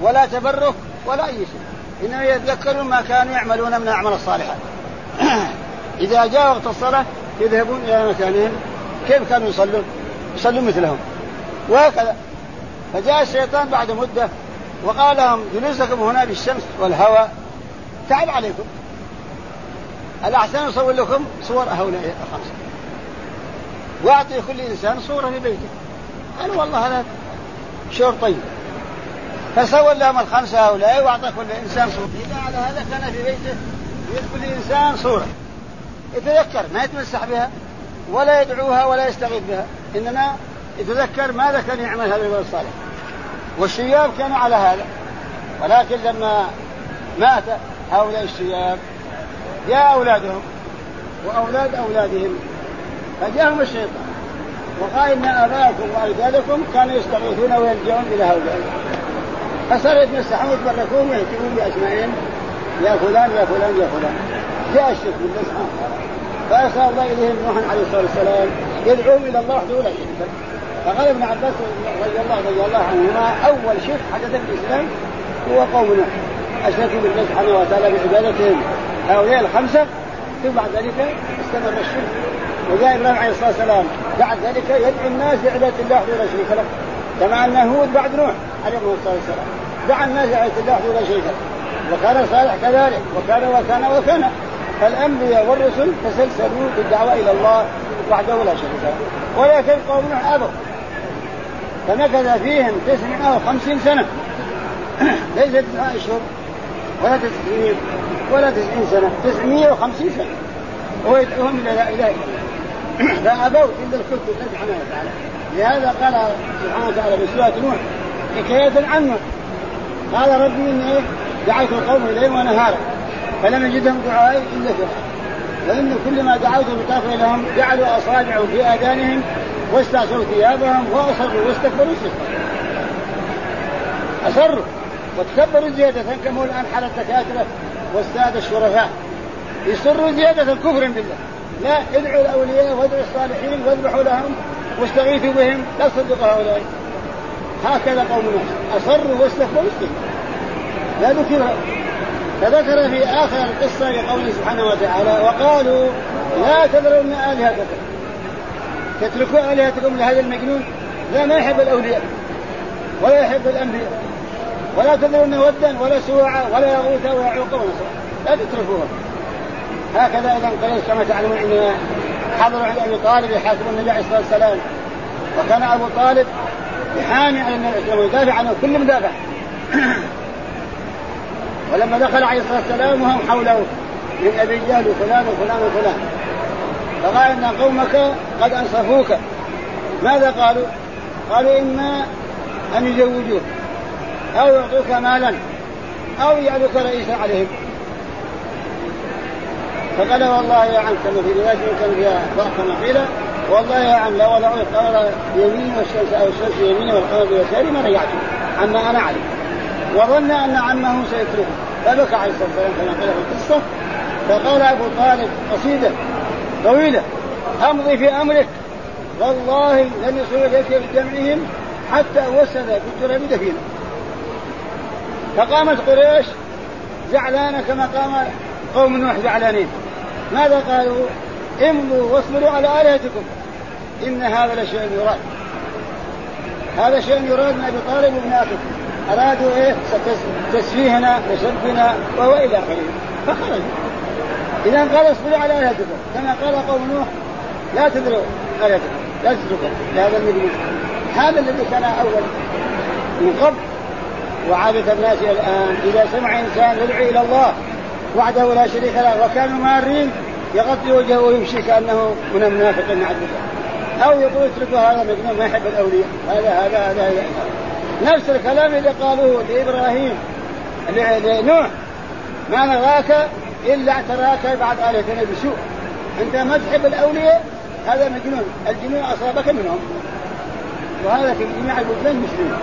ولا تبرك ولا أي شيء. إنما يتذكرون ما كانوا يعملون من الأعمال الصالحة. [CLEARS THROAT] إذا جاء وقت الصلاة يذهبون إلى مكانهم. كيف كانوا يصلون؟ يصلون مثلهم. وهكذا. فجاء الشيطان بعد مدة وقال لهم جلوسكم هنا بالشمس والهواء. تعب عليكم. الأحسن أصور لكم صور هؤلاء الخمسة؟ وأعطي كل إنسان صورة في بيته. قالوا والله هذا شعور طيب. فسوى لهم الخمسة هؤلاء وأعطى كل إنسان صورة. إذا على هذا كان في بيته يد كل إنسان صورة. يتذكر ما يتمسح بها ولا يدعوها ولا يستغيث بها. إنما يتذكر ماذا كان يعمل هذا الرجل الصالح. والشياب كانوا على هذا. ولكن لما مات هؤلاء الشياب جاء أولادهم وأولاد أولادهم فجاءهم الشيطان. وقال إن آباءكم وأجدادكم كانوا يستغيثون ويلجؤون إلى هؤلاء. فصاروا يتمسحون ويتبركون ويهتمون بأسمائهم. يا فلان يا فلان يا فلان. جاء الشرك وتعالى فأرسل الله إليهم نوحا عليه الصلاة والسلام يدعوهم إلى الله وحده لا شريك له فقال ابن عباس رضي الله رضي الله عنهما أول شرك حدث في الإسلام هو قوم نوح أشركوا بالله سبحانه وتعالى بعبادتهم. هؤلاء الخمسة ثم بعد ذلك استمر الشرك. وجاء إبراهيم عليه الصلاة والسلام بعد ذلك يدعو الناس لعباده الله وحده لا شريك له كما أن هود بعد نوح عليه الصلاة والسلام. دعا الناس لعباده الله وحده لا شريك له وكان صالح كذلك وكان وكان وكان. فالأنبياء والرسل تسلسلوا بالدعوة إلى الله وحده لا شريك له. ولكن قوم نوح أبوا. فمكث فيهم 950 سنة. [CLEARS THROAT] ليس تسعة أشهر ولا تسعين ولا تسعين سنة 950 سنة. وهو يدعوهم إلى لا إله إلا الله. [CLEARS THROAT] فأبوا إلا الكفر سبحانه وتعالى لهذا قال سبحانه وتعالى في سورة نوح حكاية عنه قال ربي إني دعوت القوم ليلا ونهارا فلم يجدهم دعائي إلا فرحا وإن كلما دعوت بطاقة لهم جعلوا أصابعهم في آذانهم واستعصوا ثيابهم وأصروا واستكبروا استكبارا أصروا وتكبروا زيادة كما هو الآن حال الدكاترة والسادة الشرفاء. يصروا زيادة كفر بالله. لا ادعوا الأولياء وادعوا الصالحين واذبحوا لهم واستغيثوا بهم لا تصدقوا هؤلاء. هكذا قوم نوح. أصروا واستكبروا لا ذكر فذكر في آخر القصة لقوله سبحانه وتعالى وقالوا لا تذرون آلهتكم. تتركوا آلهتكم لهذا المجنون؟ لا ما يحب الأولياء ولا يحب الأنبياء. ولا تذرون ودا ولا سواعا ولا يغوث ويعوق لا تتركوهم. هكذا أيضا قريش كما تعلمون عندما حضروا عند أبي طالب يحاسب النبي عليه الصلاة والسلام. وكان أبو طالب يحامي على النبي عليه ويدافع عنه كل مدافع [CLEARS THROAT] ولما دخل عليه الصلاة والسلام وهم حوله من أبي جهل وفلان وفلان وفلان. فقال إن قومك قد أنصفوك. ماذا قالوا؟ قالوا إما أن يزوجوك أو يعطوك مالا أو يجعلوك رئيسا عليهم. فقال والله يا عم كما في رواية كان فيها كما قيل والله يا عم لو وضعوا القمر يمين والشمس أو الشمس يمين والقمر بيساري ما رجعته عما أنا عليه وظن أن عمه سيتركه. فبكى عليه الصلاة والسلام كما قال في القصة فقال أبو طالب قصيدة طويلة أمضي في أمرك. والله لن يصل إليك بدمعهم حتى وسد في التراب دفينا فقامت قريش زعلانة كما قام قوم نوح زعلانين. ماذا قالوا؟ امضوا واصبروا على آلهتكم. إن هذا لشيء يراد. هذا شيء يراد من أبي طالب ومن اخيه أرادوا إيه؟ تسفيهنا وسبنا وهو إلى آخره. فخرجوا. إذا قال اصبروا على آلهتكم. كما قال قوم نوح لا تدروا آلهتكم. لا تتركوا. لهذا المجنون هذا الذي كان أول من قبل. وعادة الناس الآن إذا سمع إنسان يدعو إلى الله وحده لا شريك له وكانوا مارين يغطي وجهه ويمشي كأنه من المنافقين عددا أو يقول اتركوا هذا مجنون ما يحب الأولياء. هذا هذا هذا, هذا. نفس الكلام اللي قالوه لإبراهيم لنوح. ما نراك إلا اعتراك بعد الهتنا بسوء. أنت ما تحب الأولياء هذا مجنون. الجنون أصابك منهم. وهذا في جميع البلدان مسلمين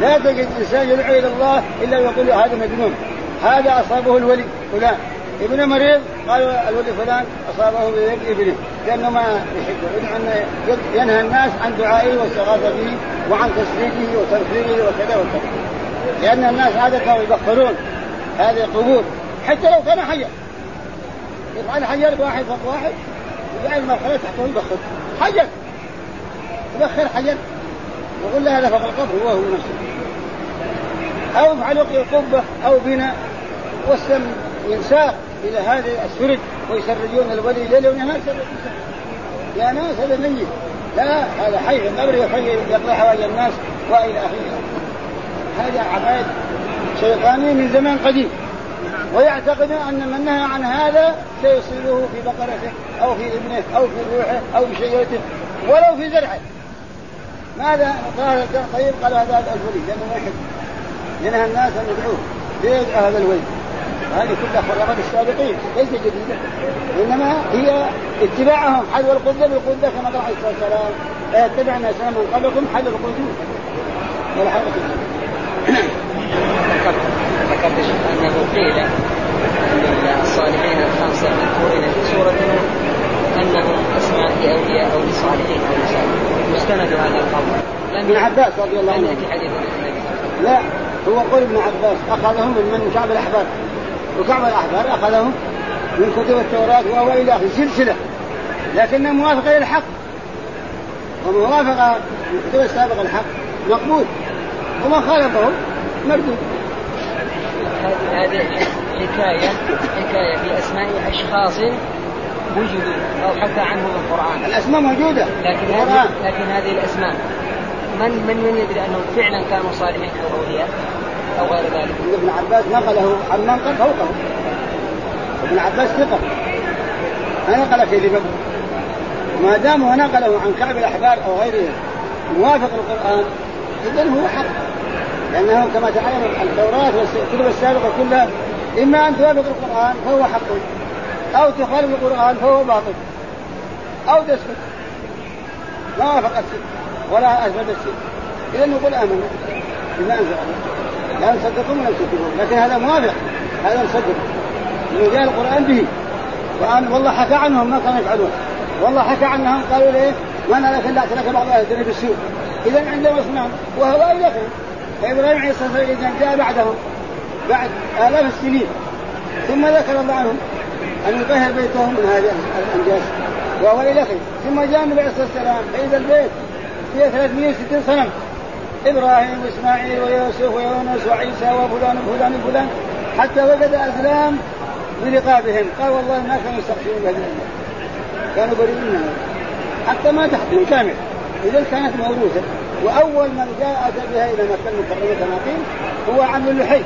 لا تجد إنسان يدعو إلى الله إلا ويقول هذا مجنون. هذا أصابه الولي فلان. ابن مريض قالوا الولي فلان أصابه بيد ابنه لأنه ما يحبه ينهى الناس عن دعائه واستغاثه به وعن تسليته وترفيعه وكذا وكذا. لأن الناس عاده كانوا يبخرون. هذه القبور حتى لو كان حيا. يفعل حجر واحد فوق واحد يجعل المرحلة تحته يبخر. حجر يبخر حجر يقول له هذا فوق القبر هو هو نفسه. أو يفعل قبة أو بناء. والسم ينساق إلى هذه السرج ويسرجون الولي ليلا ونهار. يا ناس هذا ميت. لا هذا حي في القبر يقضي حوائج الناس وإلى آخره. هذا عقائد شيطانيه من زمان قديم. ويعتقد أن من نهى عن هذا سيصيبه في بقرته أو في ابنه أو في روحه أو في شجرته ولو في زرعه. ماذا قال طيب قال هذا الولي لأنه ما يحب. ينهى الناس أن يدعوه. ليدعو هذا الولي؟ هذه كلها خرافات السابقين ليس جديدة. إنما هي اتباعهم حذو القدة بالقدة كما قال عليه الصلاة والسلام. لا يتبع الناس من قبلكم حذو القدة ولا حول ذكرت انه قيل ان الصالحين الخمسه المذكورين في سوره انهم اسماء لاولياء أو لصالحين أو لصالحين مستند هذا القول. ابن عباس رضي الله عنه لا هو قول ابن عباس أخذهم من من كعب الاحبار وكعب الاحبار أخذهم من كتب التوراة وهو إلى سلسله لكنه موافق للحق وموافقه من الكتب السابقه الحق مقبول. وما خالفه مردود. هذه حكاية حكاية في أسماء أشخاص وجدوا أو حكى عنهم القرآن. الأسماء موجودة. لكن هذه لكن هذه الأسماء. من من من يدري أنهم فعلا كانوا صالحين أو أولياء أو غير ذلك ابن عباس نقله عن من قد فوقه. ابن عباس ثقة. ما نقل كذبا ما دام هو نقله عن كعب الأحبار أو غيره موافق القرآن إذا هو حق. لأنه كما تعلم التوراة والكتب السابقة كلها إما أن توافق القرآن فهو حق أو تخالف القرآن فهو باطل أو تسكت. ما وافق الشرك ولا أثبت الشرك. إذا نقول آمنا. بما أنزل الله. لا نصدقهم ولا نكذبهم لكن هذا موافق. هذا نصدق لأنه جاء القرآن به. وأن والله حكى عنهم ما كانوا يفعلون. والله حكى عنهم قالوا ليه؟ ما نراك الا اعتناك بعض أهل الدنيا بالسوء اذا عندهم اصنام وهو إلى خير فإبراهيم عليه الصلاة والسلام جاء بعدهم. بعد آلاف السنين. ثم ذكر الله عنهم أن يطهر بيتهم من هذه الأنجاز. وهو إلى خير ثم جاء النبي عليه الصلاة والسلام. فإذا البيت فيه 360 صنم. إبراهيم واسماعيل ويوسف ويونس وعيسى وفلان وفلان وفلان حتى وجد أزلام برقابهم قال والله ما كانوا يستغفرون بهذه كانوا بريئين. حتى ما تحت كامل. اذا كانت موروثة. وأول من جاء اتى بها إلى مكه المكرمه كما هو عم اللحي.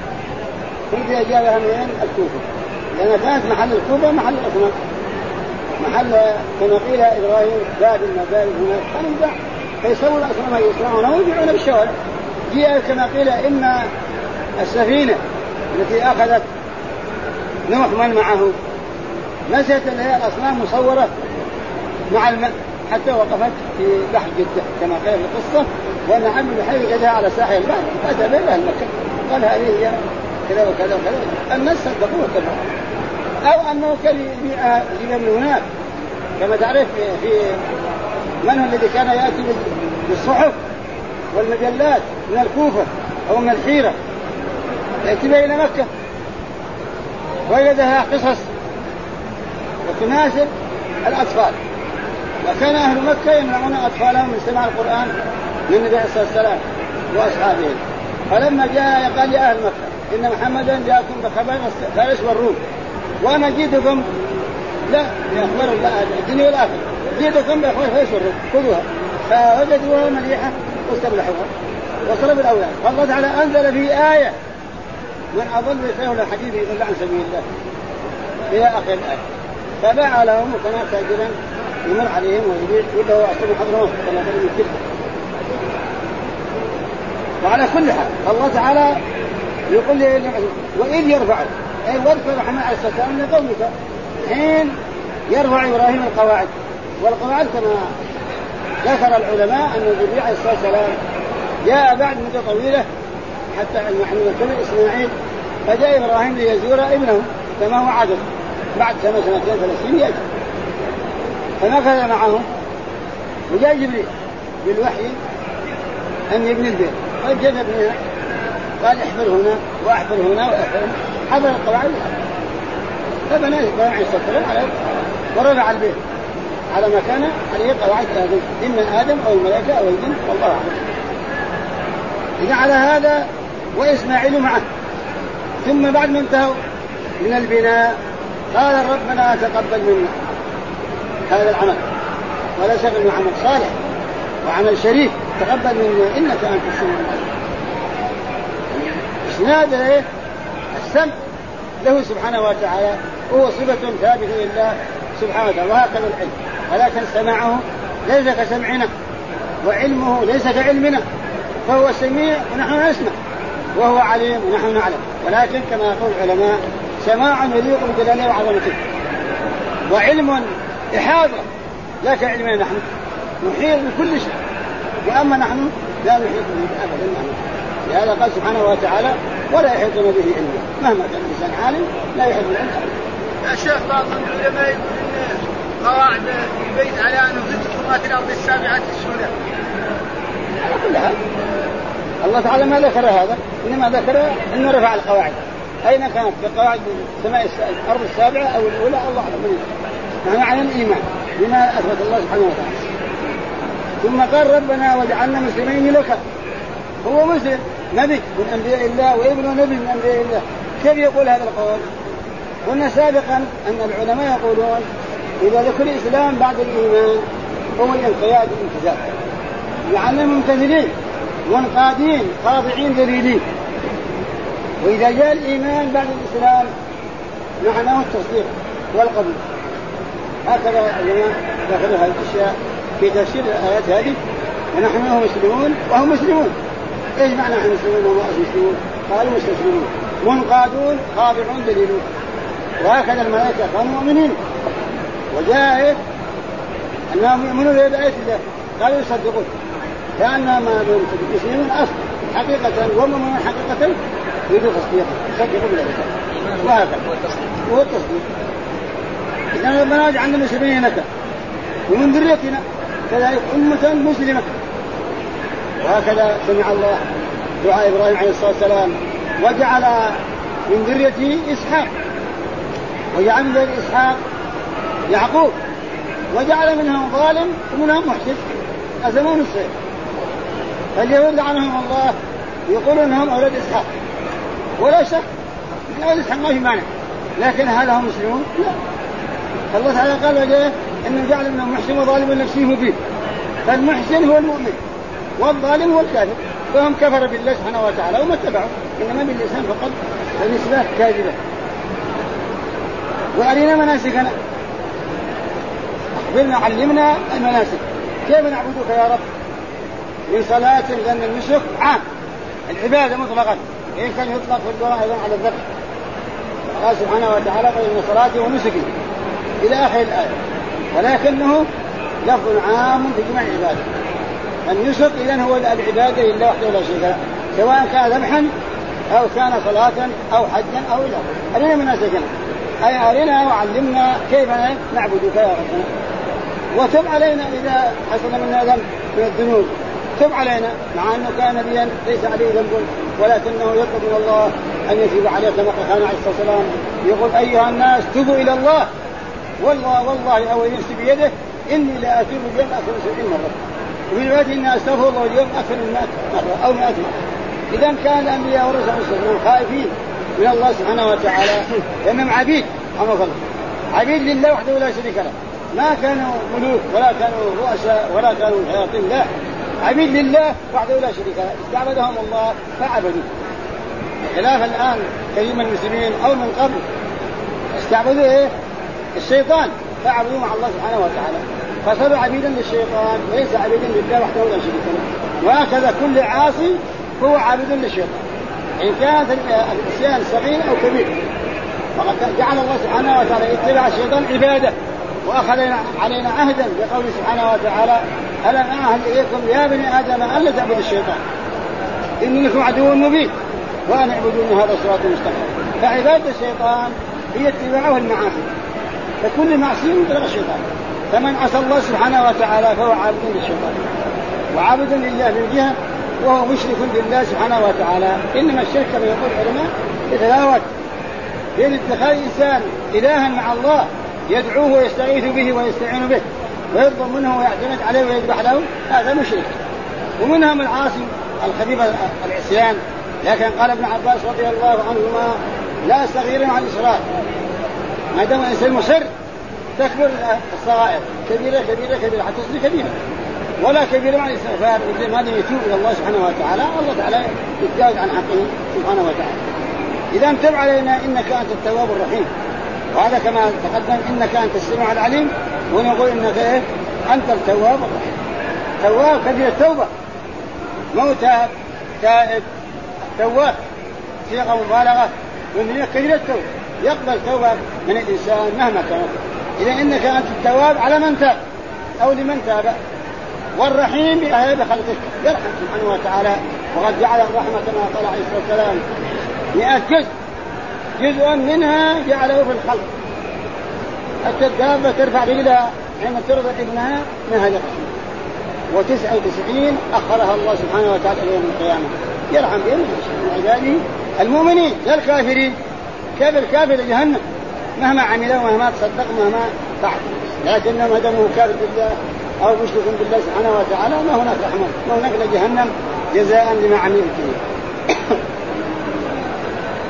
هي جابها من الكوفة. لأن كانت محل الكوفة محل الاصنام محل كما قيل إبراهيم باب المباب هناك. فنباع فيسووا الاصنام يصنعونها ويبيعون بالشوارع جاء كما قيل ان السفينة التي أخذت نوح من معه. نسيت أن هي الأصنام مصورة مع الماء حتى وقفت في بحر جدة كما قيل في القصة. وان عم بحي وجدها على ساحل البحر اتى بها المكة. قال هذه هي كذا وكذا وكذا. الناس صدقوه واتبعوه أو أنه كان من هناك. كما تعرف في من هو الذي كان يأتي بالصحف والمجلات من الكوفة أو من الحيرة؟ يأتي بها إلى مكة. وجدها قصص وتناسب الأطفال. وكان أهل مكة يمنعون أطفالهم من سماع القرآن من النبي عليه الصلاة والسلام وأصحابه. فلما جاء قال يا أهل مكة إن محمدا جاءكم بخبر فارس والروم. وأنا جيتكم لا باخبار الدنيا والآخرة. باخبار فارس والروم خذوها. فوجدوها مليحة واستبلحوها. وصلوا بالاولاد فالله تعالى أنزل في آية. من أضل يسأله الحديث يضل عن سبيل الله. إلى اخر الايه فباع لهم وكان تأجرا يمر عليهم ويبيع. ولا هو أصلا حضرموت كما قال من وعلى كل حال الله تعالى يقول لي وإذ يرفع. واذكر محمد عليه الصلاه والسلام لقومك. حين يرفع إبراهيم القواعد. والقواعد كما ذكر العلماء أن النبي عليه الصلاة والسلام جاء بعد مدة طويلة حتى أن نحن نتبع إسماعيل فجاء إبراهيم ليزور ابنه كما هو عادته بعد سنة سنتين ثلاثين ياتي فمكث معه وجاء جبريل بالوحي أن يبني البيت. فجد ابنها قال احفر هنا واحفر هنا واحفر هنا. حفر القواعد فبنى عليه الصلاة والسلام ورفع البيت. على مكانه عليه قواعد آدم. اما آدم أو الملائكة أو الجن والله أعلم. إذا على هذا وإسماعيل معه. ثم بعد ما انتهوا من البناء قال ربنا تقبل منا؟ هذا العمل. ولا شك إنه عمل صالح وعمل شريف. تقبل منا إنك أنت السميع العليم. إسناد إيه؟ السمع. له سبحانه وتعالى هو صفة ثابتة لله سبحانه وتعالى. وهكذا العلم. ولكن سماعه ليس كسمعنا وعلمه ليس كعلمنا فهو سميع ونحن نسمع وهو عليم ونحن نعلم. ولكن كما يقول العلماء سماع يليق بجلاله وعظمته وعلم إحاطة لا كعلمنا نحن نحيط بكل شيء. وأما نحن لا نحيط به أبدا لهذا قال سبحانه وتعالى ولا يحيطون به علما. مهما كان الإنسان عالم لا يحيط بالعلم يا شيخ بعض العلماء قواعد البيت على انه ست في الأرض السابعة السنة. على كل حال الله تعالى ما ذكر هذا إنما ذكر إنه رفع القواعد. أين كانت؟ في قواعد السماء الأرض السابعة أو الأولى؟ الله أعلم. نحن على الإيمان بما أثبت الله سبحانه وتعالى. ثم قال ربنا واجعلنا مسلمين لك. هو مسلم نبي من أنبياء الله وابن نبي من أنبياء الله. كيف يقول هذا القول؟ قلنا سابقا أن العلماء يقولون إذا ذكر الإسلام بعد الإيمان هو الانقياد والامتثال يعني ممتثلين منقادين خاضعين ذليلين. وإذا جاء الإيمان بعد الإسلام معناه التصديق والقبول. هكذا العلماء ذكروا هذه الأشياء في تفسير الآيات هذه. ونحن مسلمون وهم مسلمون. إيش معنى نحن مسلمون وهم مسلمون؟ قالوا مستسلمون منقادون خاضعون دليلون وهكذا الملائكة كانوا مؤمنين. وجاء؟ أنهم يؤمنون بآيات الله قالوا يصدقون. كانما يسلمون أصل حقيقة ومؤمنون حقيقة يريدوا تصديقا يصدقوا بالآيات وهكذا هو التصديق. إذا ربنا اجعلنا مسلمين لك ومن ذريتنا كذلك أمة مسلمة. وهكذا سمع الله دعاء إبراهيم عليه الصلاة والسلام. وجعل من ذريته إسحاق. وجعل من ذرية إسحاق يعقوب وجعل منهم ظالم ومنهم محسن قسمون السيف فاليهود لعنهم الله يقولون إنهم أولاد إسحاق. ولا شك من أولاد إسحاق ما في مانع. لكن هل هم مسلمون؟ لا. الله تعالى قال وجهه انه جعل منهم محسن وظالم لنفسه مبين. فالمحسن هو المؤمن والظالم هو الكافر. فهم كفر بالله سبحانه وتعالى وما اتبعوا إنما باللسان فقط النسبة كاذبة. وأرينا مناسكنا. أخبرنا علمنا المناسك. كيف نعبدك يا رب؟ من صلاة لأن النسك عام. العبادة مطلقا إن كان يطلق في اللغة أيضا على الذبح. قال سبحانه وتعالى قل إن صلاتي ونسكي. إلى آخر الآية. ولكنه لفظ عام في جميع العبادة. النسك إذا هو العبادة لله وحده لا شريك له. سواء كان ذبحا أو كان صلاة أو حجا أو إلى أرنا مناسكنا. أي أرنا وعلمنا كيف نعبدك يا ربنا وتب علينا إذا حصل منا ذنب من الذنوب. تب علينا مع أنه كان نبيا ليس عليه ذنب ولكنه يطلب من الله أن يتوب عليه كما قال عليه الصلاة والسلام. يقول أيها الناس توبوا إلى الله. والله والله أو نفسي بيده إني لا أتوب اليوم أكثر من سبعين مرة. وفي رواية إني أستغفر الله اليوم أكثر من 100 مرة أو 100 مرة. إذا كان الأنبياء والرسل خائفين من الله سبحانه وتعالى. [LAUGHS] لأنهم عبيد الله عبيد لله وحده لا شريك له. ما كانوا ملوك ولا كانوا رؤساء ولا كانوا شياطين لا. عبيد لله وحده لا شريك له. استعبدهم الله فعبدوا خلاف الآن كثير من المسلمين أو من قبل. استعبدوا إيه؟ الشيطان. فعبدوا مع الله سبحانه وتعالى. فصاروا عبيدا للشيطان وليس عبيدا لله وحده لا شريك له. وهكذا كل عاصي هو عابد للشيطان. إن كانت العصيان صغير أو كبير فقد جعل الله سبحانه وتعالى اتباع الشيطان عبادة. واخذ علينا عهدا بقوله سبحانه وتعالى ألم أعهد إليكم يا بني آدم الا تعبدوا الشيطان؟ إني لكم عدو مبين وأن اعبدوني هذا الصراط المستقيم. فعبادة الشيطان هي اتباعه المعاصي. فكل معصية يطلق الشيطان. فمن عصى الله سبحانه وتعالى فهو عابد للشيطان. وعابد لله من جهة وهو مشرك بالله سبحانه وتعالى. إنما الشرك كما يقول العلماء يتفاوت بين اتخاذ الإنسان إلها مع الله يدعوه ويستغيث به ويستعين به ويطلب منه ويعتمد عليه ويذبح له هذا مشرك. ومنهم العاصي الخفيف العصيان. لكن قال ابن عباس رضي الله عنهما لا صغير عن الإصرار ما دام الإنسان مصر تكبر الصغائر. كبيرة كبيرة كبيرة حتى تصير كبيرة. ولا كبيرة عن الاستغفار. مثل ما يتوب إلى الله سبحانه وتعالى الله تعالى يتجاوز عن حقه سبحانه وتعالى. إذا تب علينا إنك أنت التواب الرحيم. وهذا كما تقدم إنك أنت السميع العليم ونقول إنك إيه؟ أنت التواب الرحيم. تواب كثير التوبة. مو تاب تائب تواب. صيغة مبالغة. ومن كثير التوبة. يقبل توبة من الإنسان مهما كان. إذا إنك أنت التواب على من تاب أو لمن تاب. والرحيم بخلقك يرحم سبحانه وتعالى. وقد جعل الرحمة كما قال عليه الصلاة والسلام مئة جزء. جزء منها جعله في الخلق. حتى الدابة ترفع رجلها حين ترضع ابنها من الرحمة وتسعة وتسعين أخرها الله سبحانه وتعالى إلى يوم القيامة. يرحم بهم من عباده المؤمنين لا الكافرين. كيف الكافر جهنم مهما عمل ومهما تصدق مهما فعل. لكنهم هدموا كافر بالله أو مشرك بالله سبحانه وتعالى. ما هناك رحمة. ما هناك لجهنم جزاء لما عملوا فيه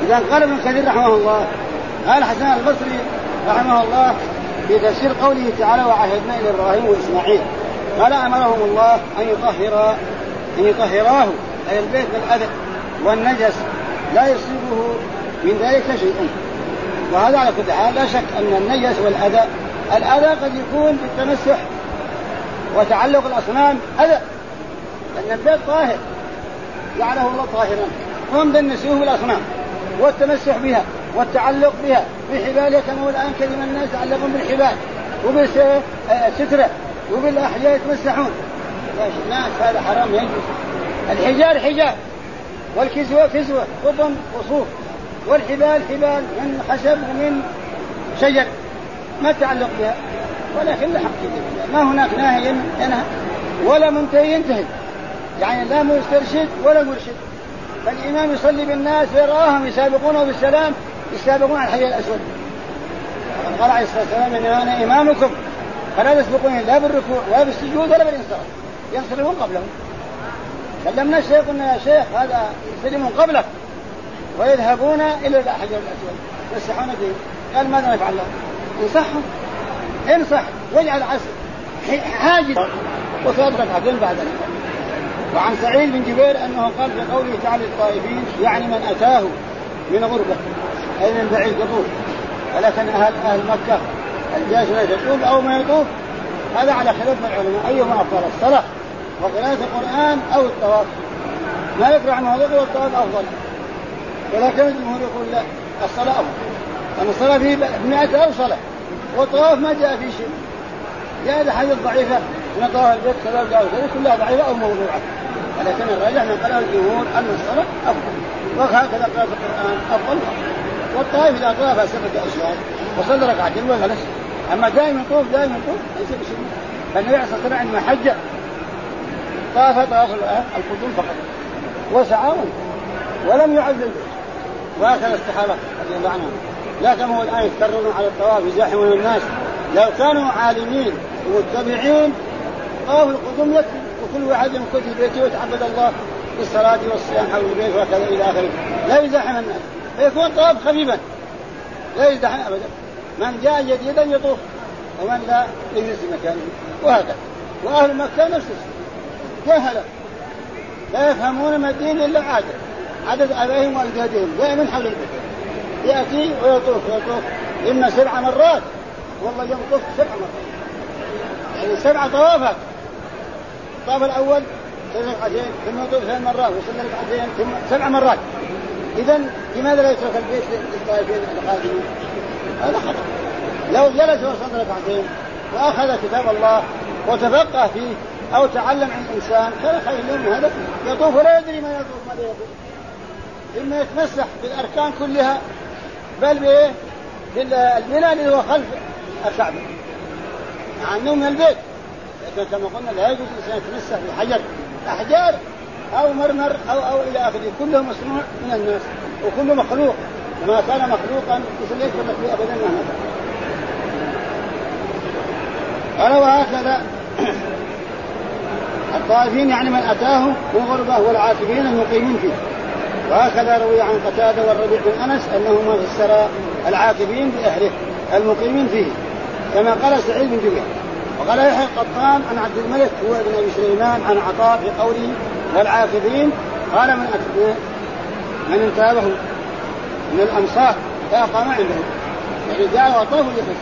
إذا قال ابن كثير رحمه الله قال حسن البصري رحمه الله في تفسير قوله تعالى وعهدنا إلى إبراهيم وإسماعيل قال أمرهم الله أن يطهر أن يطهراه أي البيت من الاذى والنجس لا يصيبه من ذلك شيء وهذا على كل حال لا شك أن النجس والأذى الأذى قد يكون بالتمسح وتعلق الأصنام أذى لأن البيت طاهر جعله الله طاهرا. هم دنسوه بالاصنام والتمسح بها والتعلق بها. بحبالها كما الآن كثير من الناس يتعلقون بالحبال وبالستره وبالاحجار يتمسحون. يا ناس هذا حرام يجوز. الحجار حجار. والكسوة كسوة قطن وصوف والحبال حبال. من خشب ومن شجر. ما تعلق بها. ولكن لا حق ما هناك ناهي ينهى. ولا منتهي ينتهي. يعني لا مسترشد ولا مرشد. فالإمام يصلي بالناس ويراهم يسابقونه بالسلام يسابقون على الحجر الأسود. قال عليه الصلاة والسلام إن أنا إمامكم فلا تسبقوني لا بالركوع ولا بالسجود ولا بالانصراف. ينصرفون قبلهم. كلمنا الشيخ قلنا يا شيخ هذا يسلمون قبلك. ويذهبون إلى الحجر الأسود. يمسحون به. قال ماذا نفعل له؟ انصحهم. انصح واجعل عسل حاجز وصلت ركعتين بعد وعن سعيد بن جبير أنه قال في قوله تعالى للطائفين يعني من أتاه من غربة أي من بعيد يطوف. ولكن أهل أهل مكة الجالس لا يطوف أو ما يطوف هذا على خلاف العلماء. أيهما أفضل الصلاة وقراءة القرآن أو الطواف؟ مالك رحمه الله يقول الطواف أفضل. ولكن الجمهور يقول لا الصلاة أفضل. لأن الصلاة فيه 100 ألف صلاة والطواف ما جاء فيه شيء. جاء الأحاديث ضعيفة من طواف البيت كذا وجاء كلها ضعيفة أو موضوعة ولكن الراجح من قال الجمهور أن الصلاة أفضل. وهكذا قراءة القرآن أفضل. والطائف إذا طاف سبعة أشهر وصلى ركعتين وجلس أما دائما يطوف دائما يطوف ليس بسنة فالنبي عليه الصلاة والسلام عندما حج طاف طواف القدوم فقط. وسعى ولم يعد وهكذا الصحابة رضي الله عنهم. كما هو الآن يفترون على الطواف يزاحمون الناس. لو كانوا عالمين ومتبعين طواف القدوم يكفي وكل واحد يمكث في بيته ويتعبد الله بالصلاة والصيام حول البيت وكذا إلى آخره. لا يزاحم الناس. فيكون طواف خفيفا. لا يزدحم أبدا. من جاء جديدا يطوف ومن لا يجلس في مكانه وهكذا. وأهل مكة نفس جهلا لا يفهمون ما الدين إلا عادة. عدد آبائهم وأجدادهم. دائما حول البيت. يأتي ويطوف ويطوف اما سبع مرات. والله يوم طفت سبع مرات. يعني سبع طوافات. الطواف الأول ثلاث ركعتين ثم يطوف ثلاث مرات ويصلي ركعتين ثم سبع مرات. اذا لماذا لا يترك البيت للطائفين القادمين؟ هذا خطأ. لو جلس وصلى ركعتين وأخذ كتاب الله وتفقه فيه أو تعلم عن انسان كان خير له هذا. يطوف ولا يدري ما يطوف ماذا يطوف. إما يتمسح بالأركان كلها بل بإيه؟ بالبناء اللي هو خلف الكعبة. مع أنه من البيت. كما قلنا لا يجوز الإنسان يتمسح بحجر أحجار أو مرمر أو أو إلى آخره. كله مصنوع من الناس وكله مخلوق. وما كان مخلوقا ليس فيه ابدا مهما قال وهكذا. [CLEARS THROAT] الطائفين يعني من اتاه وغربه والعاكفين المقيمين فيه. وهكذا روي عن قتادة والربيع بن أنس انهما فسر العاكفين بأهله المقيمين فيه. كما قال سعيد بن جبير. وقال يحيى القطان عن عبد الملك هو ابن أبي سليمان عن عطاء في قوله والعاكفين قال من من انتابه من الامصار فأقام عنده يعني جاء وطاف وجلس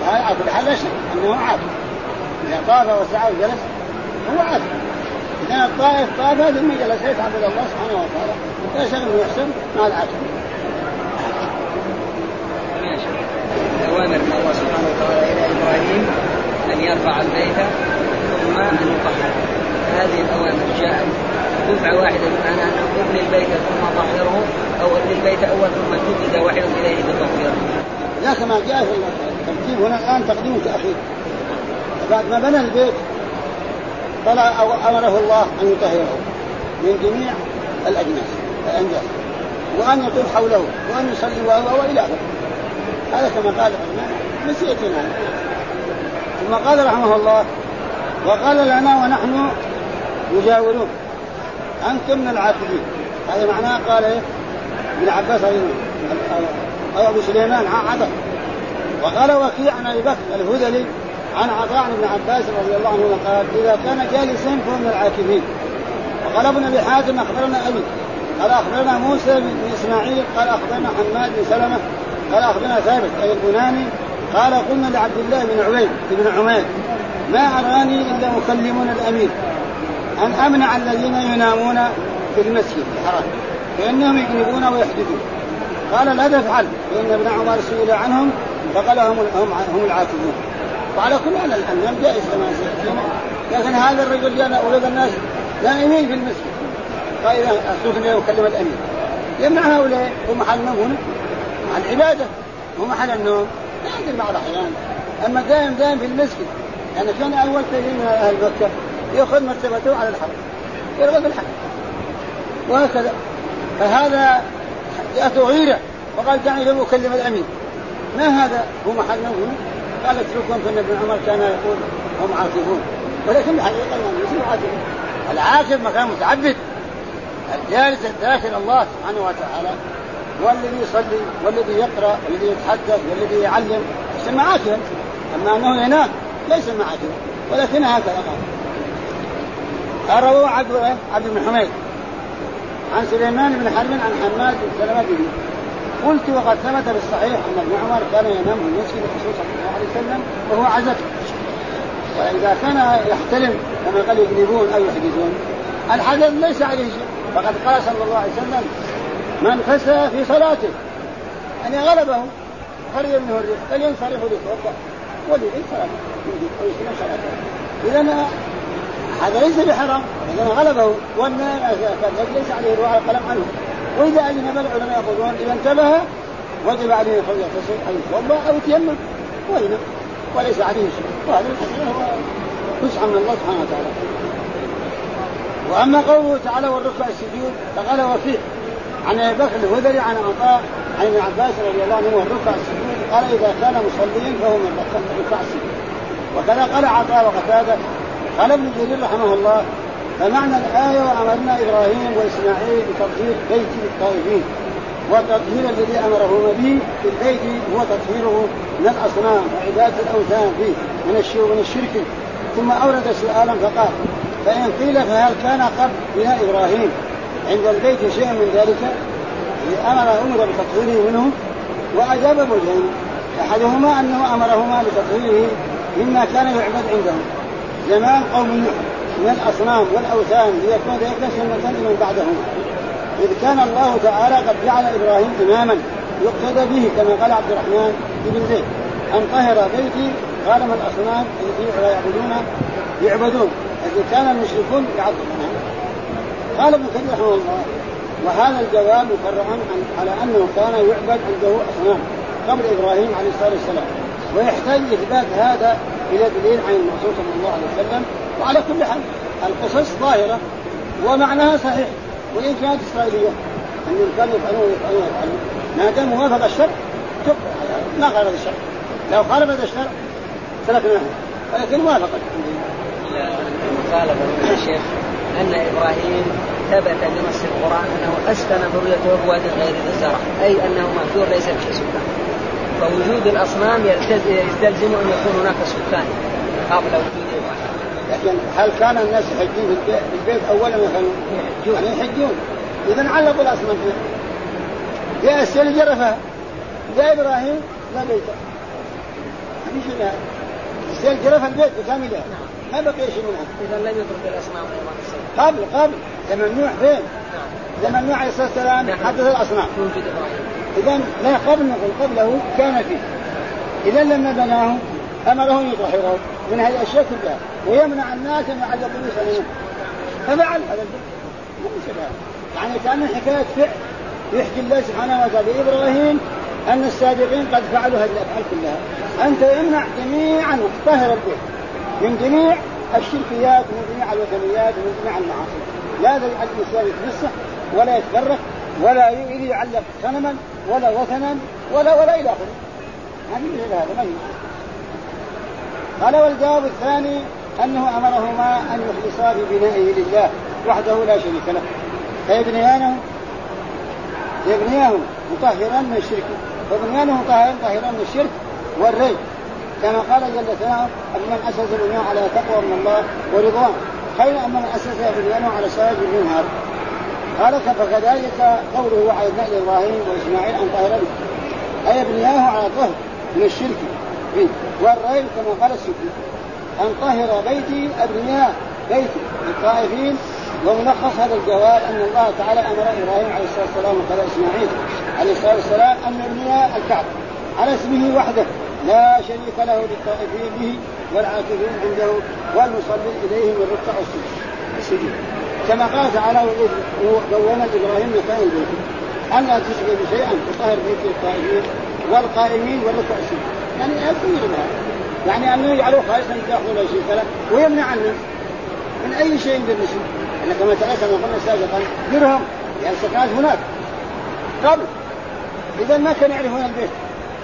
وهذا على كل حال لا شك أنه عاكف إذا طاف وسعى وجلس هو عاكف إذا الطائف طاف ثم جلس يتعبد الله سبحانه وتعالى. لا شك انه يحسن مع العاكف أوامر من الله سبحانه وتعالى إلى إبراهيم. يرفع البيت ثم أن يطهر هذه الأوامر جاءت دفعة واحدة بمعنى أن أبني البيت ثم طهره أو أبني البيت أول ثم جدد واحد إليه بتطهيره. لا كما جاء في الترتيب هنا الآن تقديم وتأخير. بعد ما بنى البيت طلع أو أمره الله أن يطهره من جميع الأجناس الأنجاس وأن يطوف حوله وأن يصلي وهو وإلى آخره. هذا كما قال نسيتنا ثم قال رحمه الله وقال لنا ونحن مجاورون أنتم من العاكفين. هذا معناه قال إيه؟ ابن عباس أو أبو سليمان عطف وقال وكيع عن أبي بكر الهذلي عن عطاء بن عباس رضي الله عنه قال إذا كان جالسا فهو من العاكفين. وقال ابن أبي حاتم أخبرنا أبي. قال أخبرنا موسى بن إسماعيل قال أخبرنا حماد بن سلمة قال أخبرنا ثابت أي البناني قال قلنا لعبد الله بن عبيد بن عمير ما اراني إلا اكلمون الأمير؟ أن أمنع الذين ينامون في المسجد الحرام فإنهم يجنبون ويحدثون. قال لا تفعل فإن ابن عمر سئل عنهم فقال هم هم هم العاكفون. وعلى كل حال الامام جائز كما لكن هذا الرجل جاء ولد الناس نائمين في المسجد. قال إذا يكلم الأمير. يمنع هؤلاء هم محل النوم هنا محل العباده هو محل النوم. بعض الاحيان أما دائم دائم في المسجد يعني كان أول كثير من أهل مكة؟ يأخذ مرتبته على الحرم يرغب الحرم وهكذا. فهذا جاءته غيرة وقال دعني لم أكلم الأمين. ما هذا؟ هو محل نوم قال اتركهم فإن ابن عمر كان يقول هم عاكفون. ولكن الحقيقة يعني ليسوا عاكفون. العاكف مكان متعبد. الجالس الداخل الله سبحانه وتعالى هو الذي يصلي والذي يقرأ والذي يتحدث والذي يعلم عاكفا أما أنه ينام ليس معاكفا ولكن هكذا. قال عبد عبد بن حميد عن سليمان بن حرب عن حماد بن سلمة. قلت وقد ثبت بالصحيح أن ابن عمر كان ينام في مسجد الرسول صلى الله عليه وسلم وهو عزته وإذا كان يحتلم كما قال يقلبون أو يحدثون الحدث ليس عليه شيء. فقد قال صلى الله عليه وسلم من فسى في صلاته. يعني غلبه خرج منه الريح فلينصرف ليتوضا وليعيد صلاته إذا هذا ليس بحرام. إذا غلبه. والنار ليس عليه الروح القلم عنه. وإذا اجنب العلماء يقولون إذا انتبه وجب عليه ان يغتسل أو يتوضا أو يتيمم وإذا وليس عليه شيء. وهذا هو وسعة من الله سبحانه وتعالى. وأما قوله تعالى والركع السجود فقال وفيه. عن أبي بكر الهذلي عن عطاء عن ابن عباس رضي الله عنه والركع السجود قال إذا كان مصليا فهو ركع السجود. وكذا قال عطاء وقتاده. قال ابن جرير رحمه الله فمعنى الآية وأمرنا إبراهيم وإسماعيل بتطهير بيت الطائفين والتطهير الذي أمرهما به في البيت هو تطهيره من الأصنام وعبادة الأوثان فيه من من الشرك. ثم أورد سؤالا فقال فإن قيل فهل كان قبل بناء إبراهيم؟ عند البيت شيء من ذلك؟ أمر أمر بتطهيره منه. وأجاب بوجهين أحدهما أنه أمرهما بتطهيره مما كان يعبد عندهم. زمان قوم نوح من الأصنام والأوثان ليكون ذلك سنة لمن بعدهما إذ كان الله تعالى قد جعل إبراهيم إماما يقتدى به كما قال عبد الرحمن بن زيد. أن طهر بيتي غالم الأصنام التي يعبدون؟ يعبدون. الذي كان المشركون يعبدونها قال ابن كثير رحمه الله وهذا الجواب مفرع على أنه كان يعبد عنده أصنام قبل إبراهيم عليه الصلاة والسلام. ويحتاج إثبات هذا إلى دليل عن الرسول صلى الله عليه وسلم. وعلى كل حال القصص ظاهرة ومعناها صحيح. وإن كانت إسرائيلية انهم كانوا يفعلون ويفعلون ويفعلون ما دام موافق الشرع ما خالف الشرع لو خالف الشرع تركناها ولكن وافق المخالفة يا شيخ أن إبراهيم ثبت بنص القرآن أنه أسكن ذريته بواد غير ذي زرع أي أنه مهجور ليس به سكان. فوجود الأصنام يستلزم أن يكون هناك سكان قبل وجود إبراهيم. لكن هل كان الناس يحجون في البيت اولا مثلا؟ يحجون. يعني يحجون. اذا علقوا الأصنام. فيه جاء السيل جرفها. جاء إبراهيم لا بيت. ما في شيء السيل جرف البيت بكامله ما بقي شيء منها إذا لم يترك الاصنام قبل قبل. زمن نوح فين؟ زمن نوح عليه الصلاة والسلام نعم. حدث الاصنام اذا لا قبل نقول قبله كان فيه. اذا لما بناه أمره أن يطهره من هذه الأشياء كلها. ويمنع الناس أن يعلقوا بصنمهم ففعل هذا الفعل يعني كان حكاية فعل. يحكي الله سبحانه وتعالى لإبراهيم أن السابقين قد فعلوا هذه الأفعال كلها. أنت يمنع جميعا. طهر البيت. من جميع الشركيات ومن جميع الوثنيات ومن جميع المعاصي. لا يجعل الانسان يتفسح ولا يتفرق ولا يعلق صنما ولا وثنا ولا ولا إلى آخره. ما في هذا ما قال والجواب الثاني أنه أمرهما أن يخلصا في بنائه لله وحده لا شريك له. فيبنيانه يبنياه مطهرا من الشرك فبنيانه مطهرا من الشرك والري كما قال جل ثناؤه من أسس بنيانه على تقوى من الله ورضوان. خير اما من أسس بنيانه على سراج المنهار. قال فكذلك قوله وعدنا لابراهيم وإسماعيل أن طهر أي بنياه على طهر من الشرك. والريب كما قال السكي أن طهر بيتي ابنياء بيتي. للطائفين وملخص هذا الجواب أن الله تعالى أمر إبراهيم عليه الصلاة والسلام وقال إسماعيل عليه الصلاة والسلام أن يبني الكعبة على اسمه وحده. لا شريك له للطائفين به والعاكفين عنده والمصلي اليهم الركع السجود. كما قال تعالى دون إبراهيم مكان البيت. الا تشرك بشيئا تطهر بيت الطائفين والقائمين والركع السجود. يعني يكفي منها يعني أنه يجعله خالصا ياخذ لا شريك له ويمنع عنه. من أي شيء بالنسبة يعني كما تعالى كما قلنا سابقا درهم. يعني سكنات هناك. قبل. اذا ما كانوا يعرفون البيت.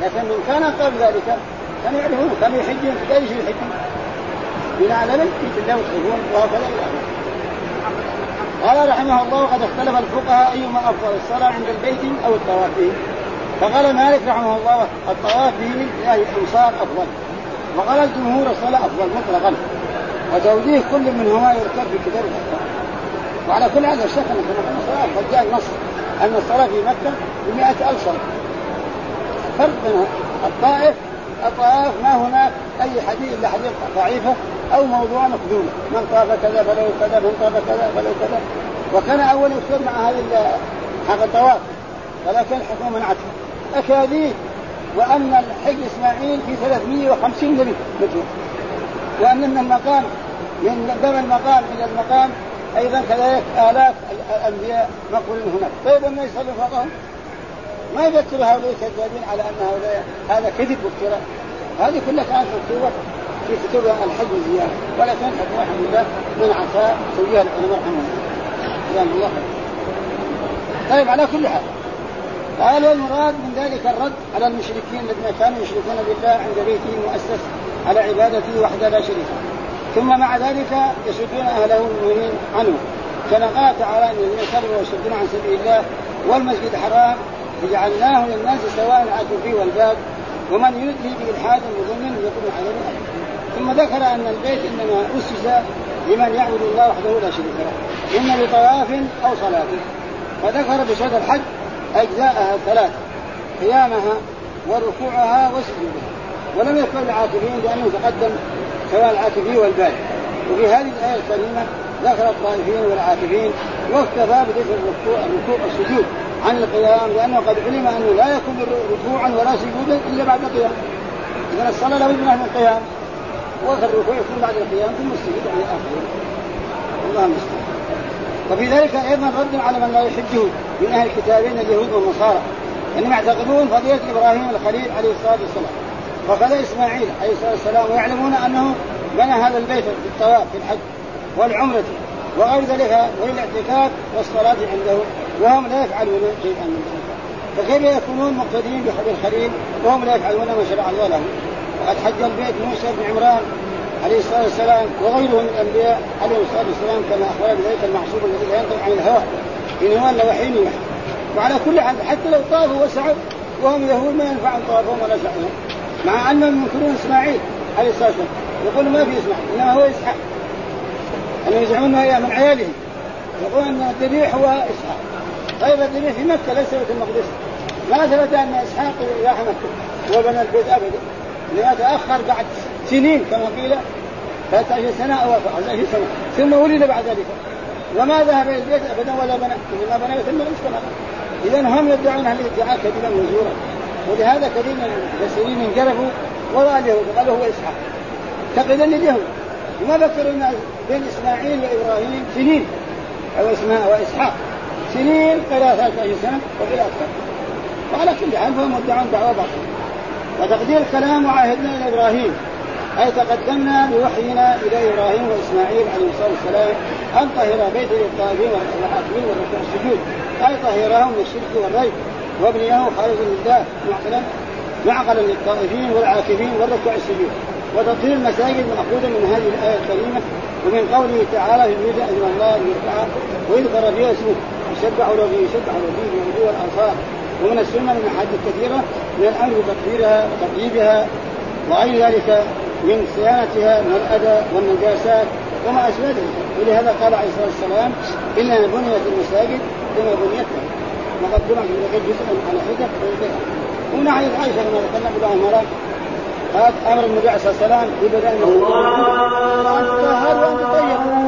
لكن من كان قبل ذلك كانوا يعرفون كانوا يحجون في اي شيء يحجون بناء بيت الله وتحبون وهكذا قال رحمه الله وقد اختلف الفقهاء أيما أفضل الصلاة عند البيت أو الطواف به. فقال مالك رحمه الله الطواف به لله الأنصار أفضل. وقال الجمهور الصلاة أفضل مطلقا. وتوجيه كل منهما يركب في كتاب وعلى كل هذا الشك ان الصلاه قد جاء النص أن الصلاة في مكة ب 100000 صلاة. فرق بين الطائف الطواف ما هناك أي حديث إلا حديث ضعيفة أو موضوع مكذوب من طاف كذا فله كذا من طاف كذا فله كذا. وكان أول يكتب مع هذا حق الطواف ولكن الحكم منعته أكاذيب وأن الحج إسماعيل في 350 نبي متوفى وأن المقام من دم المقام إلى المقام أيضا كذلك آلاف الأنبياء مقبولين هناك. طيب الناس يصلوا فوقهم ما يذكر هؤلاء الكذابين على أن هؤلاء هذا كذب وافتراء هذه كلها كانت مكتوبة في كتب الحج والزيارة. ولكن الحكم الحمد لله من عصا سويها العلماء رحمهم الله. الله. طيب على كل حال. قال والمراد من ذلك الرد على المشركين الذين كانوا يشركون بالله عند بيته المؤسس على عبادته وحده لا شريك ثم مع ذلك يصدون أهله المؤمنين عنه. كما قال تعالى إن الذين كفروا ويصدون عن سبيل الله والمسجد الحرام وجعلناه للناس سواء العدل فيه والباب ومن يريد به بالحاد بظلم يكون عليه ثم ذكر أن البيت إنما أسس لمن يعبد الله وحده لا شريك له اما بطواف أو صلاة. وذكر بشهد الحج أجزاءها الثلاث قيامها وركوعها وسجودها. ولم يذكر العاكفين لأنه تقدم سواء العاكفين والباد وفي هذه الآية الكريمة ذكر الطائفين والعاكفين واكتفى بذكر الركوع والسجود. عن القيام لأنه قد علم أنه لا يكون ركوعا ولا سجودا إلا بعد القيام. اذا الصلاة لابد منها من القيام. الركوع يكون بعد القيام ثم السجود على آخره. الله المستعان. وفي ذلك أيضا رد على من لا يحجه من أهل الكتابين اليهود والنصارى. انهم يعتقدون فضيلة إبراهيم الخليل عليه الصلاة والسلام. وكذا إسماعيل عليه الصلاة والسلام ويعلمون أنه بنى هذا البيت في الطواف في الحج والعمرة. وغير ذلك وللاعتكاف والصلاة عنده وهم لا يفعلون شيئا من ذلك. فكيف يكونون مقتدين بالخليل وهم لا يفعلون ما شرع الله لهم؟ وقد حج البيت موسى بن عمران عليه الصلاة والسلام وغيره من الأنبياء عليه الصلاة والسلام كما اخبر بذلك المعصوم الذي لا ينطق عن الهوى. ان هو إلا وحي وعلى كل حال حتى لو طافوا وسعوا وهم يهود ما ينفع طوافهم ولا سعيهم مع انهم ينكرون إسماعيل عليه الصلاة والسلام يقول ما في إسماعيل إنما هو إسحاق. انهم يزعمون انه من عياله يقول إن الذبيح هو إسحاق. طيب الذبيح في مكة ليس في المقدس. ما ثبت أن إسحاق راح مكة وبنى البيت ابدا. لما تأخر بعد سنين كما قيل. 13 سنة أو 14 سنة. ثم ولد بعد ذلك. وما ذهب إلى البيت ابدا ولا بنى. انما بنى ثم لم اذا هم يدعون هذه الادعاء كذبا وزورا ولهذا كثير من المفسرين انجرفوا وراء اليهود قالوا هو إسحاق. تقليدا لليهود وما ذكروا ان بين إسماعيل وإبراهيم سنين أو إسماء واسحاق سنين 13 سنة وقيل أكثر. وعلى كل حال فهم مدعون دعوة باطلة. وتقدير الكلام وعاهدنا إلى إبراهيم أي تقدمنا بوحينا إلى إبراهيم وإسماعيل عليه الصلاة والسلام أن طهر بيت للطائفين والعاقبين والركوع السجود. أي طهرهم من الشرك والريب. وابنيه خالصا لله معقلا معقلا للطائفين والعاكفين والركوع السجود. وتطهير المساجد مأخوذ من هذه الآية الكريمة ومن قوله تعالى في البدع أن الله يرفع ويذكر فيها اسمه يسبح له يسبح له بالغدو والآصال ومن السنة من أحاديث كثيرة من الأمر بتطهيرها وتطييبها وغير ذلك من صيانتها من الأذى والنجاسات وما أشبه ذلك. ولهذا قال عليه الصلاة والسلام إنها بنيت المساجد كما بنيت وقد بنيت جزءا على ومن حديث عائشة لما ذكرنا بضع مرات قالت أمر النبي عليه الصلاة والسلام ببدء وانت طاهر وأنت طيب.